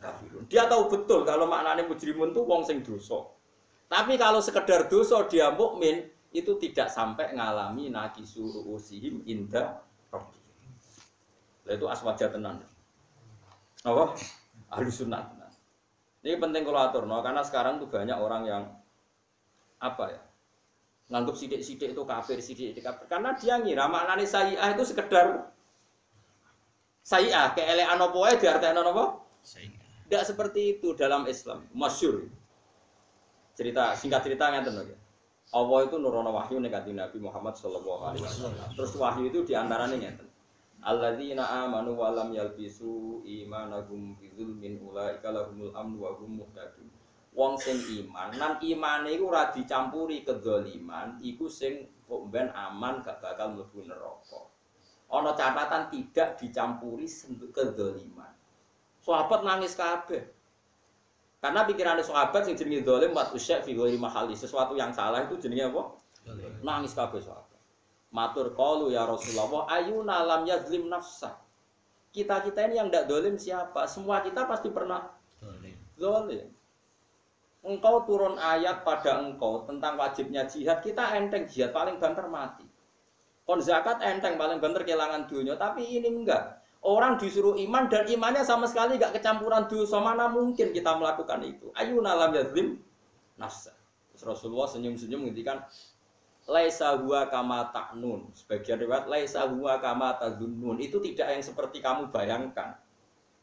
kafirun. Dia tahu betul kalau maknanya mujrimun itu wong sing dosa. Tapi kalau sekedar dosa dia mukmin, itu tidak sampai ngalami nakisu usihim inda rabbi. Itu aswaja tenan. Apa? Ahli sunnah. Ini penting kalau atur, karena sekarang tuh banyak orang yang apa ya? Nganggap sidik-sidik itu kafir, sidik itu kafir. Karena dia ngira maknanya sayi'ah itu sekedar sayi'ah, keelean apa ya diartikan apa? Tidak seperti itu dalam Islam, masyur. Cerita, singkat cerita nggak ya Allah itu nurono wahyu kanjeng Nabi Muhammad Shallallahu Alaihi Wasallam. Terus wahyu itu di antaranya ngeten. Alladzina amanu wa lam yalbisu imanahum bidzulmin ulaika lahumul amnu wa hum muhtadun. Wong sing iman, nan imane iku ora dicampuri kedzaliman, iku sing kok ben aman gak bakal mlebu neraka. Ana catatan tidak dicampuri kedzaliman. Sahabat nangis kabeh. Karena pikirannya sahabat sing jenenge zalim wa usyak fi ghairi mahali, sesuatu yang salah itu jenenge apa? Nangis kabeh sahabat. Matur qalu ya Rasulullah, ayuna lam yazlim nafsa. Kita-kita ini yang tidak dolim siapa? Semua kita pasti pernah dolim. Engkau turun ayat pada engkau tentang wajibnya jihad, kita enteng jihad paling banter mati. Kon zakat enteng paling banter kehilangan dunia, tapi ini enggak. Orang disuruh iman dan imannya sama sekali enggak kecampuran dosa. Mana mungkin kita melakukan itu? Ayuna lam yazlim nafsa. Rasulullah senyum-senyum ngendikan laisa huwa kama ta'nun. Sebagian riwayat laisa huwa kama tazunnun. Itu tidak yang seperti kamu bayangkan.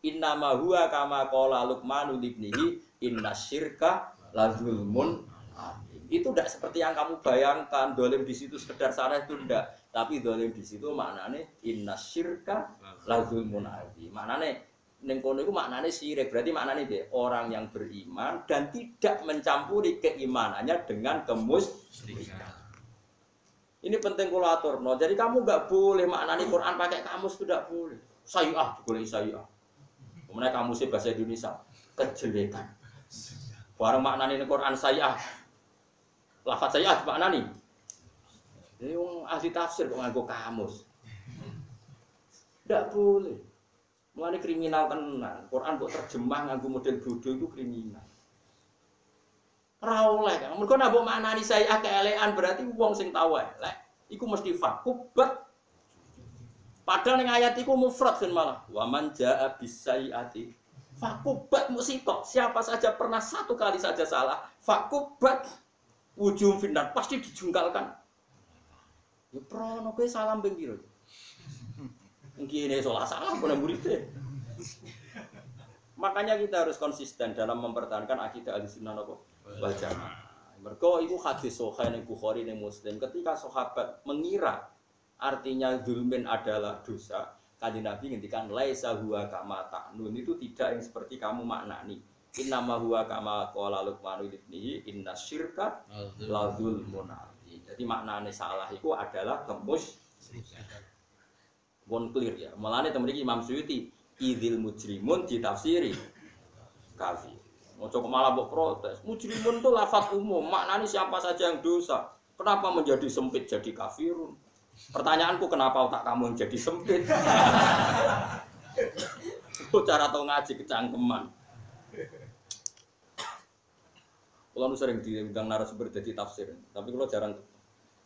Innama huwa kama qala Luqmanu libnihi inna syirka la zulmun itu tidak seperti yang kamu bayangkan dolim di situ sekedar sana itu tidak tapi dolim di situ maknanya inna syirka la zulmun maknanya neng itu maknanya syirik berarti maknanya deh orang yang beriman dan tidak mencampuri keimanannya dengan kemusyrikan ini penting kulatur. No. Jadi kamu nggak boleh maknani Quran pakai kamus tidak boleh. Sayyi'ah boleh sayyi'ah. Kemudian kamu sih bahasa Indonesia kejelekan. Barang maknani Quran sayyi'ah. Lafaz sayyi'ah maknani. Ini yang ahli tafsir kok nganggo kamus. Tidak boleh. Mulai kriminal tenan. Quran buat terjemah nganggo model bodoh itu kriminal. Ora oleh kan. Mergo nek mbok maknani saya keelean berarti wong sing tau elek iku mesti fakubat. Padahal ning ayat iku mufrad kan malah. Wa man jaa bisayati fakubat musibah. Siapa saja pernah satu kali saja salah, fakubat ujung final pasti dijungkalkan. Ya prono kowe salam ping piro? Ngene salah salah pun muridnya. Makanya kita harus konsisten dalam mempertahankan akidah al-sunnah wal jamaah. Mergo iku hadis sahih ning Bukhari ning Muslim ketika sahabat mengira artinya zulmin adalah dosa, kanjeng Nabi ngendikan laisa huwa kama ta'nun itu tidak yang seperti kamu maknani. Inna ma huwa kama qala Luqman ibnihi inna syirka la zulmun Jadi maknane salah itu adalah kemus Bon clear ya. Mulane temen iki Imam Suyuti idzil mujrimun ditafsiri kafir. Coba malah buat protes. Mujrimun itu lafat umum, maknanya siapa saja yang dosa. Kenapa menjadi sempit jadi kafirun? Pertanyaanku kenapa otak kamu jadi sempit? [laughs] cara tau ngaji kecangkeman. Kalau sering diundang narasumber jadi tafsir, tapi kalau jarang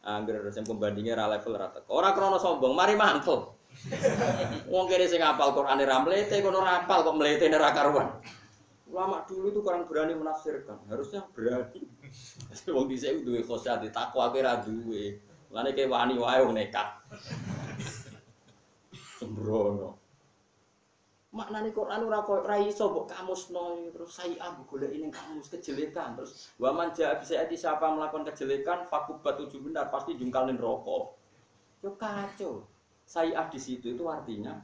angger yang pembandingnya ra level rata. Orang krono sombong, mari mantul. Wong kene sing apal Quran ra mlete kono ra apal kok mlete ra karuan. Ulama dulu itu kurang berani menafsirkan, harusnya berani. [laughs] Wong dhisik duwe khosyat, takwa kowe ra duwe. Lane kayak wani wae wong nekat. Sembrono. Maknane Quran ora kok ora iso mbok kamusno terus saya ambu golek ini kamus kejelekan terus wa man jaa bisa ati siapa melakukan kejelekan fakubat tujuh benar pasti jungkalin rokok. Yo kacau. Saya di situ itu artinya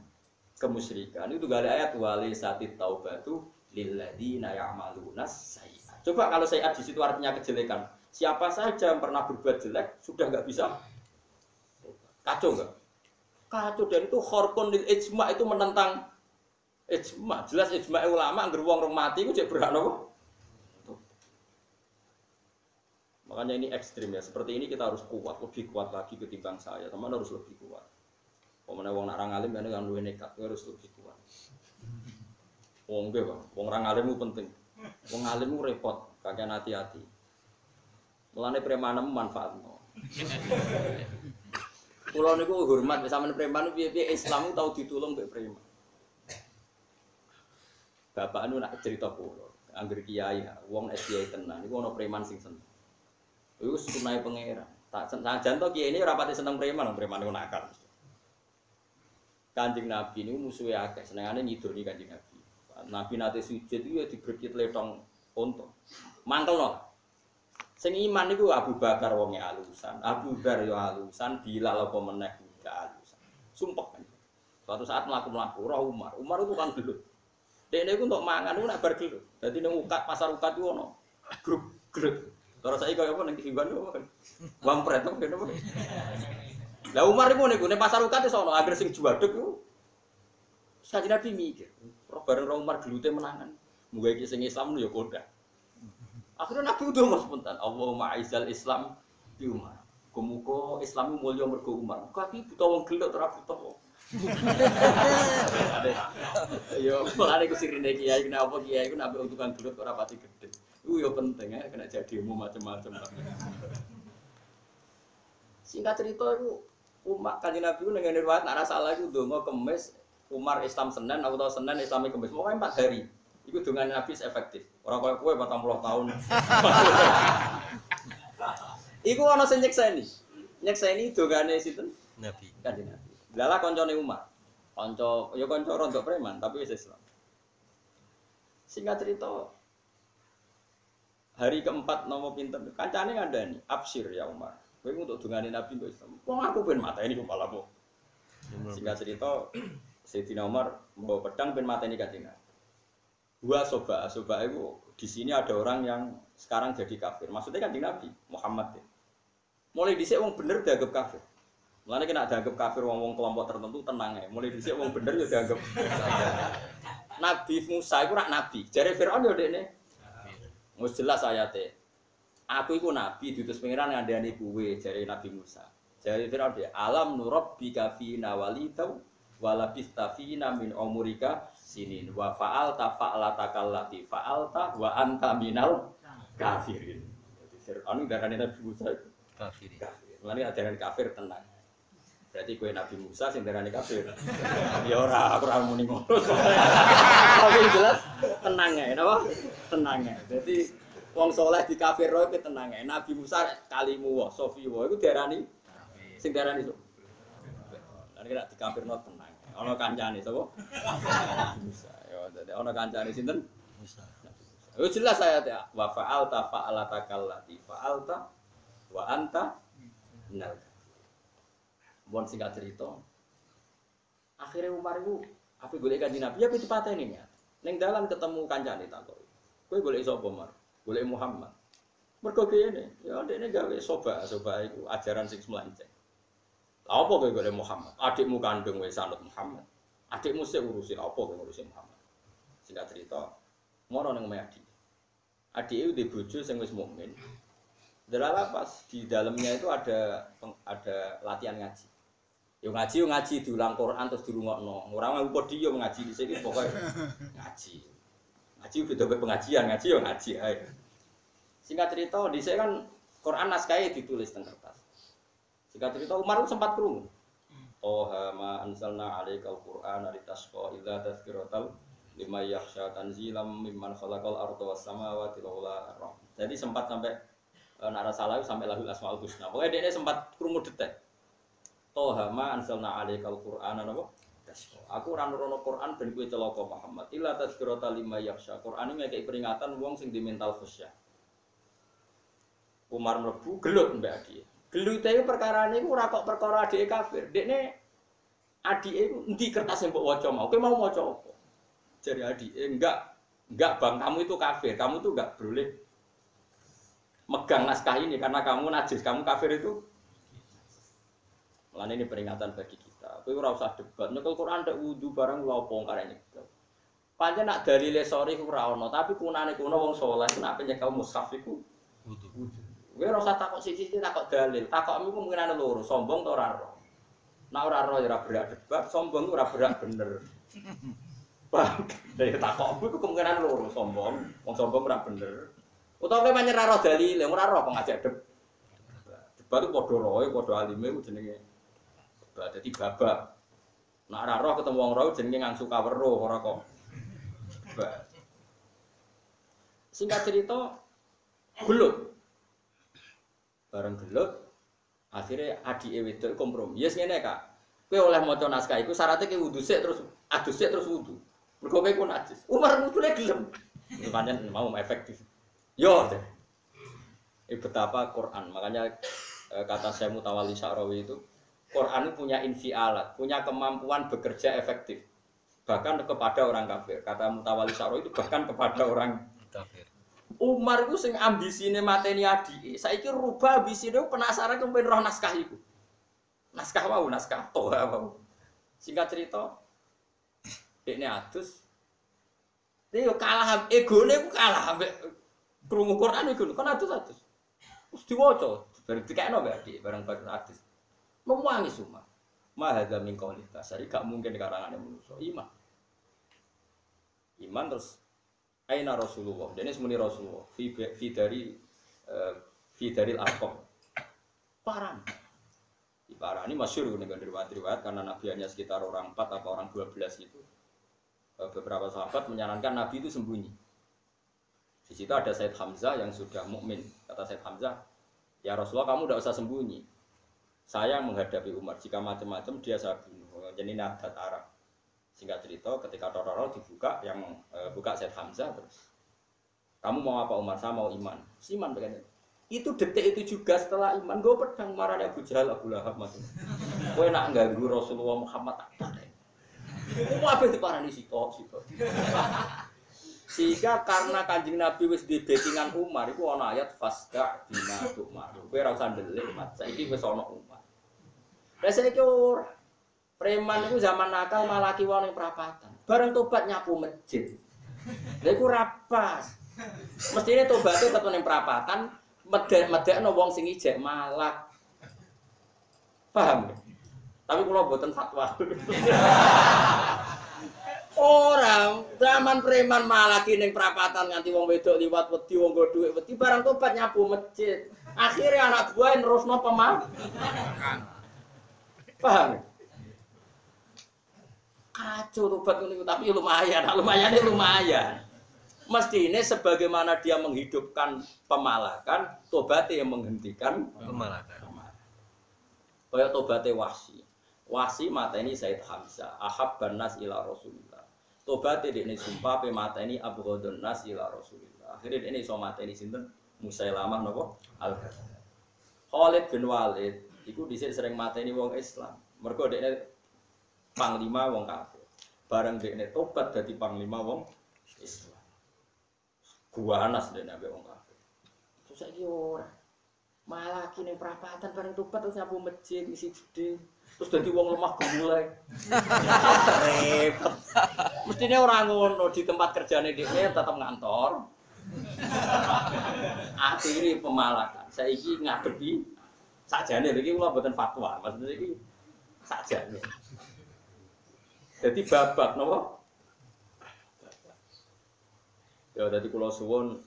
kemusyrikan. Itu gak ada ayat wali satit taubatu lilladzina ya'maluna sayyi'at. Coba kalau sayyi'at di situ artinya kejelekan. Siapa saja yang pernah berbuat jelek sudah nggak bisa kacau nggak? Kacau dan itu khorkun lil ijma itu menentang ijma. Jelas ijma ulama anggar wong mati itu cek nopo? Makanya ini ekstrim ya. Seperti ini kita harus kuat, lebih kuat lagi ketimbang saya. Teman harus lebih kuat. Pemenang wong narang alim kan dengan luwe nekat, harus lebih kuat. Wong gue bang, wong orang alimmu penting. Wong alimmu repot, kakek hati-hati. Mulane premanem manfaat no. Pulau [laughs] niku hormat sama preman piye piye Islam tahu ditulung mbek preman. Bapak nu nak cerita pulau, angger kiai, wong SDI tenan, niku ono preman sing seneng. Iku sunai pangeran. Tak sajan to kiai ini ora pati seneng preman, preman niku nakal. Kanjeng Nabi niku musuhe akeh, senengane nyidoni Kanjeng Nabi. Nabi nate sujud itu ya diberkit letong unta. Mangkel no. Sing iman niku Abu Bakar wonge alusan, Abu Dar yo alusan, Bilal apa meneh gak alusan. Sumpah kan. Suatu saat mlaku-mlaku ora Umar. Umar itu kan gelut. Dek niku untuk mangan niku nak bar gelut. Dadi ukat pasar ukat itu ono grup gelut. Terus saya kaya apa ning Kiban. Wampret apa kene. Lah Umar niku niku ning pasar ukat iso ono agar sing juwaduk iku. Sakjane Nabi mikir, roh bareng roh Umar gelute menangan. Muga iki sing Islam yo kodak. Akhirnya Nabi udah mau spontan. Allahumma aizal Islam di Umar. Kumuko Islam mulia mergo Umar. Kaki buta wong gelok ora buta wong. Yo, mulane ku sirine kiai kenapa kiai ku nabi tukang gelok ora pati gede. Iku yo penting ya kena jadi ilmu macam-macam. Singkat cerita itu umat kanjeng Nabi ku dengan riwayat nek salah iku donga kemis Umar Islam Senin atau Senin Islami kemis. Pokoknya empat hari. Iku dengan Nabi efektif. Orang kaya kue 40 tahun. Iku ana sing nyekseni. Nyekseni dongane sinten? Nabi. Kanjeng Nabi. Lala koncone Umar. Kanca ya kanca rontok preman tapi wis Islam. Singkat cerita hari keempat nomo pinter kancane ngandani absir ya Umar. Kowe untuk dongane Nabi kok Islam. Wong aku ben mata ini kepalamu. Singkat cerita Sayyidina Umar membawa pedang ben mata ini kanjeng Nabi. Dua soba, soba itu di sini ada orang yang sekarang jadi kafir. Maksudnya kan Nabi Muhammad ya. Mulai dhisik wong bener dianggap kafir. Mulane kena dianggap kafir wong-wong kelompok tertentu tenang ya. Mulai dhisik wong bener ya dianggap [laughs] Nabi Musa itu rak nabi. Jare Firaun ya dekne. Wis jelas ayate. Aku iku nabi diutus pangeran ngandani kuwe jare Nabi Musa. Jare Firaun dia, "Alam nurabbika fina walidau walabista fina min umurika sinin wa fa'alta fa'alata kallati fa'alta wa anta minal kafirin. Jadi Fir'aun darane Nabi Musa itu Kafir. Mulane ajaran kafir tenang. Berarti kue Nabi Musa sing darane kafir. Ya ora, aku ora muni ngono. Tapi jelas tenang ya, napa? Tenang ya. Jadi wong soleh di kafir roh itu tenang ya. Nabi Musa kalimu wa sofi wa iku diarani sing diarani so. Lan kira di kafir no tenang. Ana kancane sapa? Musa. Ya dadi ana kancane sinten? Musa. Oh jelas saya ya. Wa fa'alta fa'alata kallati fa'alta wa anta minal Bon singkat cerita. Akhirnya Umar itu apa golek kanjeng Nabi apa dipateni ya. Ning dalan ketemu kancane tak kok. Kowe golek sapa Umar? Golek Muhammad. Mergo kene, ya dekne gawe soba, soba iku ajaran sing melenceng. Lah apa kowe golek Muhammad? Adikmu kandung wis sanut Muhammad. Adikmu sik urusi apa kowe ngurusi Muhammad? Singkat cerita, moro nang omahe adik. Adik itu di bojo sing wis mukmin. Delala pas di dalamnya itu ada ada latihan ngaji. Yo ngaji yo ngaji diulang Quran terus dirungokno. Ora mau podium ngaji di sini pokoknya ngaji. Ngaji beda kaya pengajian, ngaji yo ngaji ae. Singkat cerita di sini kan Quran naskahnya ditulis kertas. Singkat cerita Umar sempat krungu. Toha ma anzalna alaikal Qur'an litasqa illa tazkiratal lima yakhsha tanzilam mimman khalaqal arda was samawati laula Jadi sempat sampai e, nara salah sampai lahul asmaul husna. Pokoknya dia sempat krungu detek. Toha ma anzalna alaikal Qur'an napa? Aku ora nurono Quran ben kowe celaka Muhammad. Illa tazkiratal lima yakhsha. Quran ini kayak peringatan wong sing di mental khusyuk. Umar mlebu gelut mbak Adi. Gelut itu perkara ini ora kok perkara adik kafir. Dekne adik itu endi kertas yang mbok waca mau. Kowe mau maca apa? Jadi adik enggak enggak bang kamu itu kafir. Kamu tuh enggak boleh megang naskah ini karena kamu najis, kamu kafir itu. Mulane ini peringatan bagi kita. Kowe ora usah debat. Nyekel Quran ndak wudu barang lha opo karene. Pancen nak dalile sori ku ora ono, tapi kunane kuno wong saleh nak nyekel mushaf iku. Kowe ora usah takok siji-siji takok dalil. Takokmu kemungkinan loro, sombong ta ora ro. Nek ora ro ya ora berak debat, sombong ora berak bener. Bang, dari takokmu iku kemungkinan loro, sombong, wong sombong ora bener. Utawa kowe ora ro dalil, ora ro kok ngajak debat. Debat itu padha roe, padha alime ku jenenge. Debat dadi babak. Nek ora roh ketemu wong roh jenenge ngangsu kaweruh ora kok. Debat. Singkat cerita, gelut bareng gelut akhirnya adik wedok kompromi yes ngene kak kowe oleh maca naskah iku syaratnya kowe wudu sik terus adus sik terus wudu mergo kowe ku najis Umar wudune gelem pancen mau efektif yo deh betapa Quran. Makanya eh, kata saya Mutawali Syarawi itu, Quran itu punya infialat, punya kemampuan bekerja efektif. Bahkan kepada orang kafir. Kata Mutawali Syarawi itu bahkan kepada orang. Umar itu sing ambisine mateni adike. Saiki rubah ambisine penasaran kepen roh naskah iku. Naskah mau, naskah toha mau. Singkat cerita, ini adus. Dia yo kalah, egone ku kalah ambek krungu Quran iku kan adus adus. Terus diwaca, bareng dikekno mbak adik, bareng bareng adus. Memuangi semua. Mahadha min qawlita. Jadi gak mungkin karangan manusia. Iman. Iman terus Aina Rasulullah. Dan ini semuanya Rasulullah. Fi, fi dari eh, fi dari. Di ini masyur dengan riwayat-riwayat karena Nabi hanya sekitar orang 4 atau orang 12 itu. Eh, beberapa sahabat menyarankan Nabi itu sembunyi. Di situ ada Said Hamzah yang sudah mukmin. Kata Said Hamzah, ya Rasulullah kamu tidak usah sembunyi. Saya menghadapi Umar. Jika macam-macam dia saya bunuh. Jadi ini adat Arab. Singkat cerita, ketika Tororo dibuka, yang eh, buka Said Hamzah terus. Kamu mau apa Umar? Saya mau iman. Iman begini. Itu detik itu juga setelah iman, gue pedang marahnya Abu Jahal, Abu Lahab macam. Gue nak ganggu Rasulullah Muhammad tak ada. Gue apa di sito sito. Sehingga karena kanjeng Nabi wis di backingan Umar, itu ana ayat fasda bina Umar. Gue rasa delik mat. Saiki wis ana Umar. Ora. Preman itu zaman nakal malah kiwa ning perapatan. Bareng tobat nyapu masjid. Lha iku rapas. Mestine tobatnya tetep ning perapatan, medek-medekno wong sing ijek malak. Paham? ya? Tapi kalau buatan fatwa. Orang zaman preman malah ning perapatan nganti wong wedok liwat wedi wong go dhuwit wedi barang tobat nyapu masjid. Akhirnya anak buah nerusno pemam. Paham? Kacau tobat niku tapi lumayan, [laughs] lumayan lumayan. Mesti ini sebagaimana dia menghidupkan pemalakan, tobatnya yang menghentikan Pemalakan. Kaya tobatnya wasi. Wasi mata ini Said Hamzah. Ahab banas ila Rasulullah. Tobatnya ini sumpah pe mata ini Abu nas ila Rasulullah. Akhirnya ini so mata ini sinten Musailamah nopo al Khalid bin Walid. Iku di sini sering mata ini wong Islam. Mereka ini panglima wong kafir. Bareng dia ini tobat dari panglima wong Islam. Gua anas dia nabi wong kafir. Terus saya ora. Malah kini perapatan bareng tobat terus nyapu masjid isi gede terus jadi wong lemah gemulai repot. Mestinya orang ngono di tempat kerjanya dia tetap ngantor. Akhirnya pemalakan. Saya ini ngadepi sajane iki kula mboten fatwa maksudnya iki sajane jadi babak napa ya jadi kula suwun.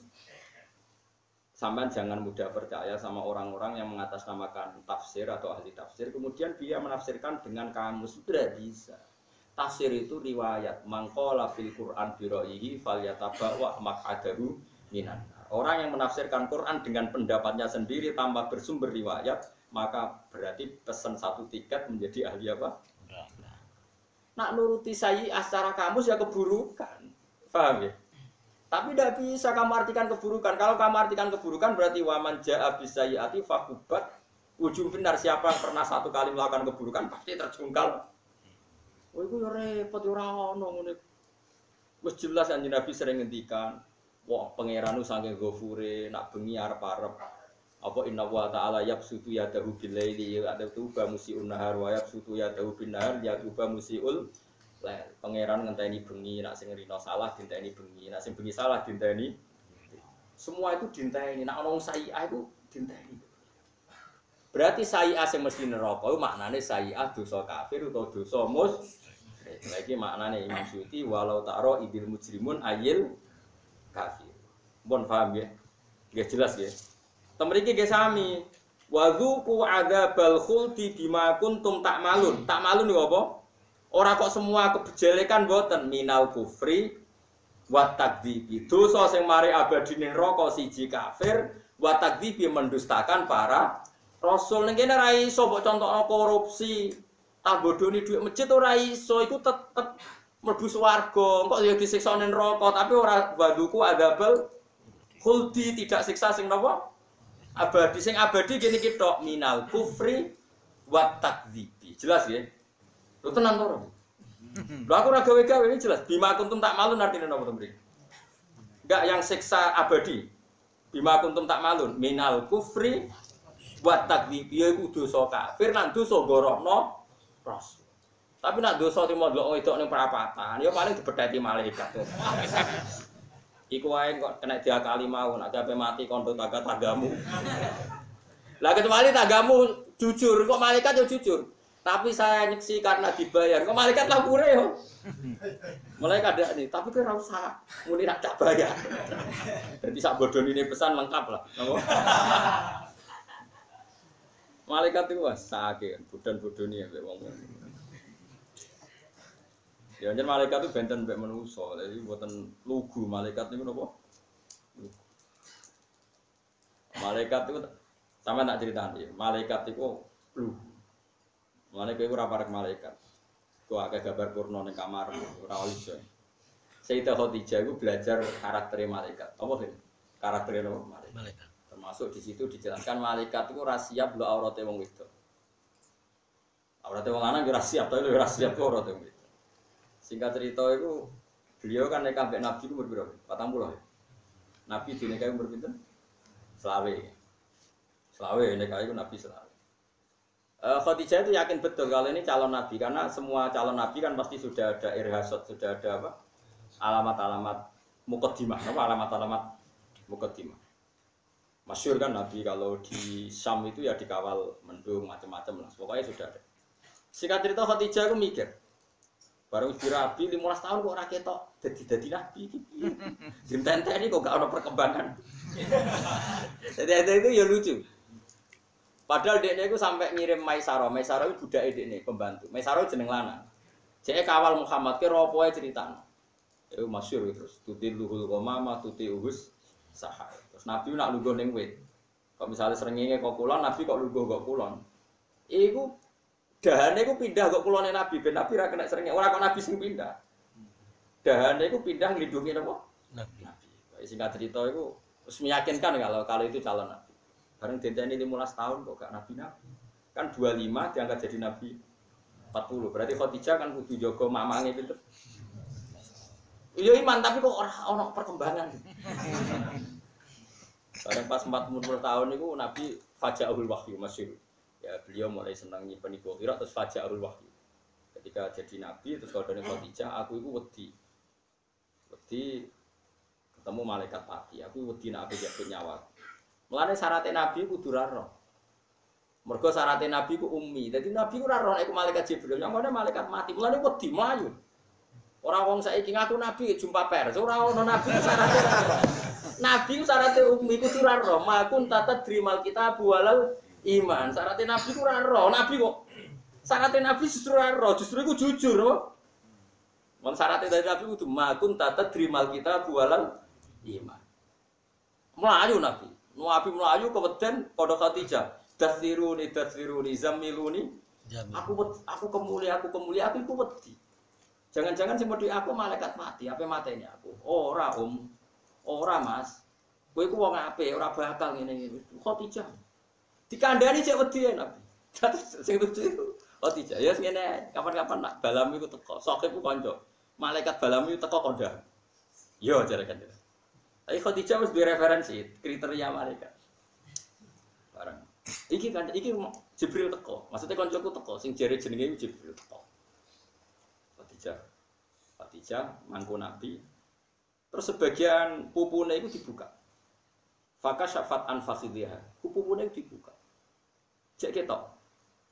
Sampean jangan mudah percaya sama orang-orang yang mengatasnamakan tafsir atau ahli tafsir. Kemudian dia menafsirkan dengan kamus. Tidak bisa. Tafsir itu riwayat. Mangkola fil Quran biroihi fal yatabawa makadahu minan orang yang menafsirkan Quran dengan pendapatnya sendiri tanpa bersumber riwayat maka berarti pesan satu tiket menjadi ahli apa nak nuruti saya secara kamus ya keburukan paham ya tapi tidak bisa kamu artikan keburukan. Kalau kamu artikan keburukan berarti waman ja'a bisayyati fakubat ujung benar siapa yang pernah satu kali melakukan keburukan pasti terjungkal. Oh itu ya repot ya ora ono ngene. Wis jelas kan Nabi sering ngendikan, wah pangeran saking gofure nak bengi arep-arep apa inna wa ta'ala yabsutu yadahu bilaili ada tuba musiun nahar wa yabsutu yadahu bin nahar ya tuba musiul lain pangeran ngenteni bengi nak sing rino salah dinteni bengi. Nak sing bengi salah dinteni. Semua itu dinteni. Nak ono sayi'ah itu dinteni. Berarti sayi'ah sing mesti neraka itu maknane sayi'ah dosa kafir atau dosa mus lagi maknane Imam Suyuti walau ta'ro idil mujrimun ayil kafir. Pun paham ya? Ya jelas ya temeriki ge sami wadzuku adzabal khuldi bima kuntum tak malun itu apa Ora kok semua kejelekan boten minal kufri wa takdzibi. Dosa sing mari abadi ning neraka siji kafir wa takdzibi mendustakan para rasul ning kene ra iso mbok contohno korupsi. Tak bodoni dhuwit masjid ora iso iku tetep mlebu swarga. Kok ya disiksa neraka tapi ora waduku adabel khuldi tidak siksa sing napa? Abadi sing abadi gini kita minal kufri wa takdzibi. Jelas ya? Lu tenang to. Lho aku ora gawe-gawe ini jelas. Bima kuntum tak malun artinya to mriki? Enggak yang siksa abadi. Bima kuntum tak malun minal kufri wa takdzibi ya iku dosa kafir lan dosa gorohno ros. Tapi nak dosa timo delok wedok ning perapatan, ya paling dibetheti malaikat. [laughs] Iku wae kok kena diakali mau, nak sampe mati kondo tangga tanggamu. Lah kecuali tanggamu jujur, kok malaikat yo jujur. Tapi saya nyeksi karena dibayar. Kok malaikat lah pure yo. Mulai kada nih, tapi kira usah muni nak tak bayar. Jadi sak bodon ini pesan lengkap lah. Malaikat itu wah sakit, bodan-bodon ya wong. Ya jan malaikat itu benten mbek manusa, jadi buatan lugu malaikat niku napa? Malaikat itu sama tak ceritani, malaikat itu lugu. Malaikat itu parek malaikat. Kau agak gambar purno ning kamar ora iso. Sayyidah Khadijah itu belajar karakter malaikat. Apa sih? Karakter malaikat. Malaikat. Termasuk di situ dijelaskan malaikat itu ora siap lo aurate wong wedok. Aurate wong lanang ora siap, tapi ora siap kok aurate wong. Singkat cerita itu beliau kan nekah mbek Nabi itu berbeda, patang puluh ya. Nabi di nekah umur pinten? Selawe. Selawe nekah itu Nabi selawe. Eh, Khadijah itu yakin betul kalau ini calon Nabi karena semua calon Nabi kan pasti sudah ada irhasot, sudah ada apa? Alamat-alamat mukaddimah, apa alamat-alamat mukaddimah. Masyur kan Nabi kalau di Syam itu ya dikawal mendung macam-macam lah. Pokoknya sudah ada. Singkat cerita Khadijah aku mikir, Baru dirabi 15 tahun kok ora ketok dadi dadi nabi iki. Jentente ini kok gak ada perkembangan. Jadi itu ya lucu. Padahal dia itu sampai ngirim Maisaro, Maisaro itu budak ini pembantu. Maisaro jeneng lanang. Jadi kawal Muhammad ke ropo cerita. Itu masyur terus. Tuti luhul komama, tuti uhus sahai. Terus Nabi nak lugu ning wit. Kok misalnya seringnya kok kulon, Nabi kok lugu kok kulon. Iku dahane iku pindah kok kulone Nabi, ben Nabi ra kena seringnya. Ora kok Nabi sing pindah. Dahane iku pindah nglindungi napa? Nabi. Nabi. Singkat cerita itu terus meyakinkan kalau kalau itu calon Nabi. Bareng dendani 15 tahun kok gak Nabi-Nabi. Kan 25 diangkat jadi Nabi 40. Berarti Khadijah kan kudu jaga mamange pinter. Iya iman tapi kok ora ono perkembangan. Bareng pas 40 tahun itu Nabi Faja'ul Wahyu masyhur. Ya beliau mulai senang nyimpen ibu kira terus Faja'ul Wahyu. Ketika jadi Nabi terus kalau dari Khadijah aku itu wedi. Wedi ketemu malaikat pati. Aku wedi nak aku jatuh nyawa. Mulane syaratnya Nabi kudu ra roh. Mergo syaratnya Nabi ku ummi. Jadi Nabi ku ora roh iku malaikat Jibril. Yang mana malaikat mati. Mulane wedi mlayu. Ora wong saiki ngaku Nabi jumpa pers. Ora ono Nabi syaratnya. Nabi syaratnya ummi ra roh. Makun tata drimal kita bualal iman. Syaratnya Nabi ku ora roh. Nabi kok syaratnya Nabi justru ora roh. Justru iku jujur. Apa? Mon syaratnya dari Nabi kudu makun tata drimal kita bualal iman. Melayu Nabi. Nabi melayu keweden pada Khadijah. Dasiruni, dasiruni, zamiluni. Aku aku kemuli, aku kemuli, aku iku wedi. Jangan-jangan sing wedi aku malaikat mati, apa mateni aku? Ora, Om. Ora, Mas. Kowe iku wong apik, ora bakal ngene iki. Khadijah. Dikandani cek wedi Nabi. [laughs] Sing lucu iku Khadijah. Ya ngene, kapan-kapan nak balam iku teko. Sok iku kanca. Malaikat balam iku teko kondang. Yo jare kan. Tapi Khadijah duwe referensi kriteria malaikat. Barang. Iki kan iki Jibril teko. Maksudnya koncoku teko sing jare jenenge Jibril teko. Khadijah. Khadijah mangku Nabi. Terus sebagian pupune itu dibuka. Faka syafat an fakhidhiha. Pupune itu dibuka. Cek ketok.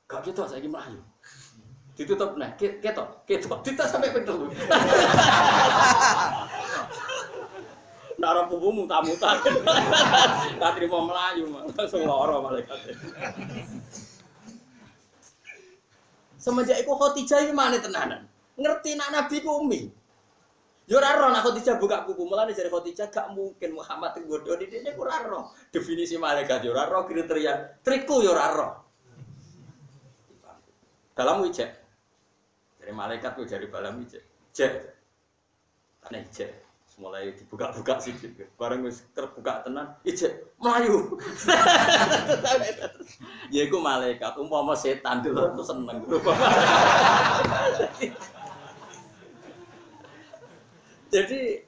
Gak ketok saiki mlayu. Ditutup nah, ke- ketok, ketok, ditutup sampai pentul. [laughs] Nara pupu muta-muta. Tak [laughs] terima melayu, [laughs] langsung loro malaikat. Semenjak itu Khadijah ini mana tenanan? Ngerti nak Nabi ku umi. Yo ora nak Khadijah buka buku mulane jare Khadijah gak mungkin Muhammad nggodho ini dia ora roh. Definisi malaikat yo ora kriteria triku yo ora. Dalam wijek. Dari malaikat ku dari balam wijek. Jek. Tane jek. mulai dibuka-buka sih bareng wis terbuka tenan ijek melayu [laughs] ya iku malaikat umpama setan dulu tuh seneng [laughs] jadi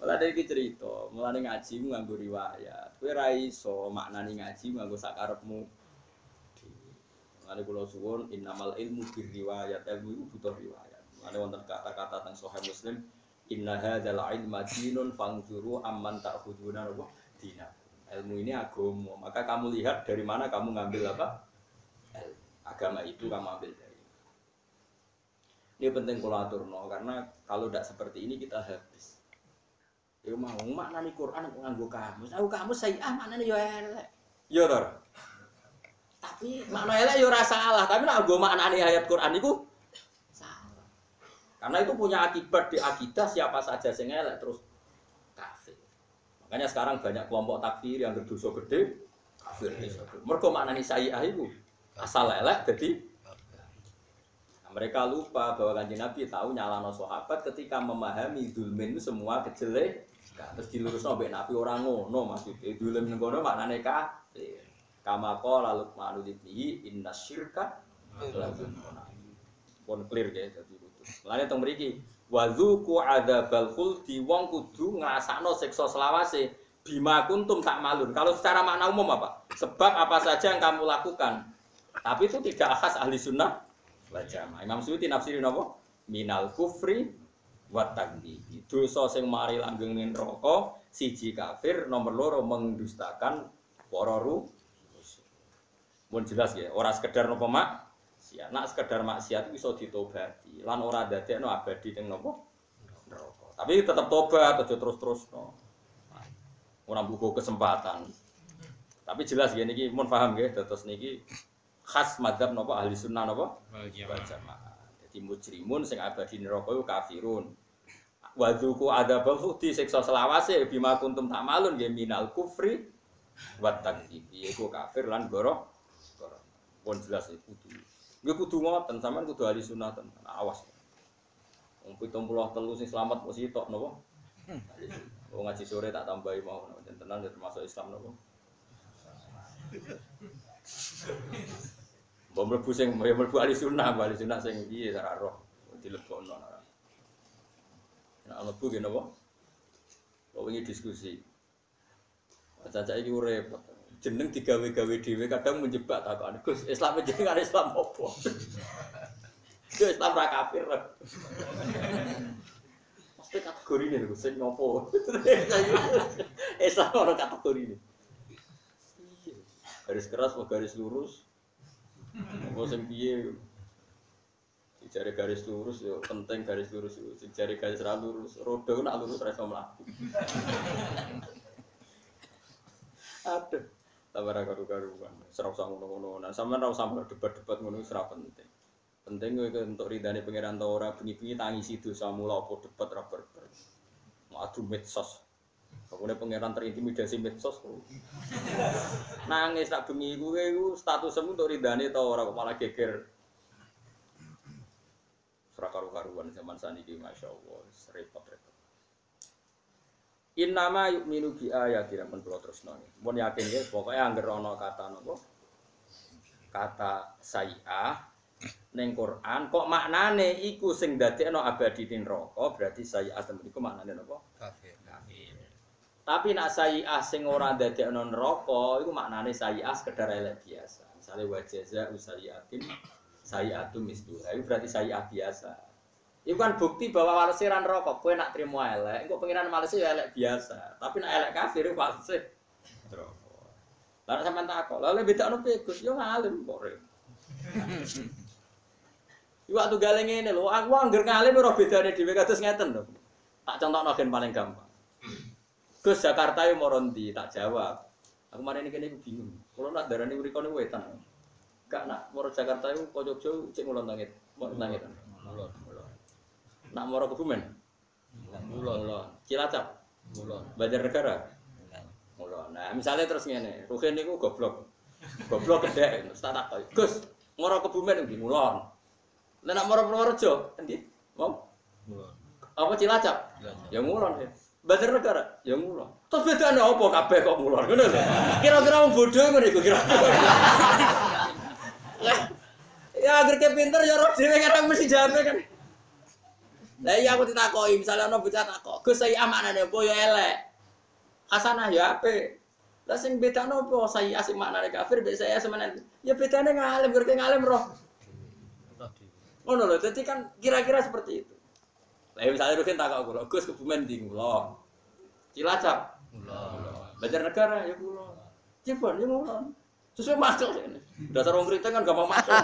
malah dari cerita mulai ngaji nganggo riwayat kowe ra iso maknani ngaji nganggo sakarepmu Mulane kula suwun innamal ilmu riwayat ilmu itu butuh riwayat. Mulane wonten kata-kata teng Sahih Muslim inna hadzal ilma dinun fangzuru amman ta'khuduna wa dina. Ilmu ini agama, maka kamu lihat dari mana kamu ngambil apa? Agama itu kamu ambil dari. Ini penting kula aturno karena kalau tidak seperti ini kita habis. Ya mau maknani Quran nganggo kamus. Aku kamus saya ah maknane yo elek. Yo to. Tapi makna elek yo ora salah, tapi nek nggo maknani ayat Quran salah. Karena itu punya akibat di akidah siapa saja sing elek terus kafir. Makanya sekarang banyak kelompok takfir yang berdosa gede kafir. Mergo maknani sayyah iku asal elek jadi Nah, mereka lupa bahwa kanjeng Nabi tahu nyalano sahabat ketika memahami dulmin itu semua kejelek. Terus dilurus mbek Nabi orang ngono maksudnya dulmin ngono maknane kafir. Kama qala Luqman ibnihi inna syirka Pun clear ya dadi itu. Mulane teng mriki wazuku adzabal khuldi wong kudu ngrasakno siksa selawase bima kuntum tak malun. Kalau secara makna umum apa? Sebab apa saja yang kamu lakukan. Tapi itu tidak khas ahli sunnah wal jamaah. Imam Suyuti nafsirin apa? Minal kufri wa takdzibi. Dosa sing mari langgeng ning neraka siji kafir, nomor loro mendustakan rusul. Mun jelas ya, ora sekedar napa mak maksiat. Nak sekedar maksiat itu bisa ditobati. Lan ora dadekno abadi ning napa? Neraka. Tapi tetap tobat aja terus-terus no. Ora buku kesempatan. Tapi jelas ya niki mun paham nggih terus niki khas madhab napa ahli sunnah napa? Wal jamaah. Jadi mujrimun sing abadi neraka iku kafirun. Wa dzuku adzabal khudi siksa selawase bima kuntum ta'malun ya minal kufri wa takdzibi. Iku kafir lan goro. Pun jelas iku kudu. Nggih kudu ngoten sampean kudu ahli sunnah tenan. Awas. Wong 73 sing selamat mesti tok napa? Wong ngaji sore tak tambahi mau tenan ya termasuk Islam napa? Mbok mlebu sing ya mlebu ahli sunnah, ahli sunnah sing piye ora roh dilebokno. Nah, mlebu ki napa? Kok wingi diskusi. Caca iki repot. Jeneng digawe-gawe dhewe kadang menjebak takon. Gus, Islam jeneng kan Islam apa? [laughs] Yo Islam ra kafir. Mesti kategori ini lho, sing ngopo? [laughs] Islam ora kategori ini. Garis keras atau garis lurus? Apa sing piye? Jari garis lurus yo penting garis lurus yo. Jari garis ra lurus, roda nak lurus ra iso mlaku. [laughs] Aduh, tambah karu-karuan. Serau usah ngono-ngono. Nah, sampean ra usah debat-debat ngono ra penting. Penting kowe untuk ridane pangeran ta ora bengi-bengi tangisi dosa mula apa debat ra berber. Mau adu medsos. Pokoknya pangeran terintimidasi medsos. Nangis tak bengi kowe iku statusmu untuk ridane ta ora kok malah geger. Ora karu-karuan zaman saniki masyaallah, repot-repot. Innama yu'minu bi ayatina men kula terusno. Mun yakin ya pokoke anggere ana kata napa? Kata sayi'ah ning Quran kok maknane iku sing dadekno abadi ning neraka berarti sayi'ah temen iku maknane napa? Kafir. Kafir. Tapi nak sayi'ah sing ora dadekno neraka iku maknane sayi'ah sekedar elek biasa. Misale wa jazaa'u sayi'atin sayi'atu mislu. Itu berarti sayi'ah biasa. Itu kan bukti bahwa walese ra neraka. Kowe nak trimo elek, engko pengiran walese ya elek biasa. Tapi nak elek kafir iku walese neraka. Lah sampean takok, lha bedakno piye Gus? Yo ngalim kok. Rek. Iku waktu gale ngene lho, aku angger ngalim ora bedane dhewe kados ngeten lho. Tak contohno gen paling gampang. Gus Jakarta yo moro ndi? Tak jawab. Aku mari ini kene bingung. Kulo nak darani mriko niku wetan. Gak nak moro Jakarta iku Pojokjo cek ngulon langit. Ngulon langit. Mulon. Nak moro Kebumen. Mulon. Ngulon. Cilacap. Mulon. Banjarnegara. Ngulon. Nah, misalnya terus ngene, Ruhin niku goblok. Goblok terus [laughs] tak takoki. Gus, moro Kebumen ndi ngulon. Lah nak moro Purworejo, endi? Mau? Mulon. Apa Cilacap? Ya ngulon ya. Banjarnegara ya ngulon. Terus bedane apa kabeh kok ngulon ngono lho. Kira-kira wong bodho ngono iku kira. [laughs] Ya kayak pinter ya roh dhewe kadang mesti jawabnya kan. Lah iya aku ditakoki, misalnya ono bocah takok, "Gus saya amanane apa ya elek?" Hasanah ya apik. Lah sing bedane apa saya asik maknane kafir mbek saya semenan. Ya bedane ngalim, gerke ngalim roh. Ngono lho, dadi kan kira-kira seperti itu. Lah ya misalnya Rukin takok kula, "Gus kebumen ndi kula?" Cilacap. Banjarnegara ya kula. Cirebon ya kula. Sesuai masuk ini. Dasar orang kritik kan gampang masuk. [laughs]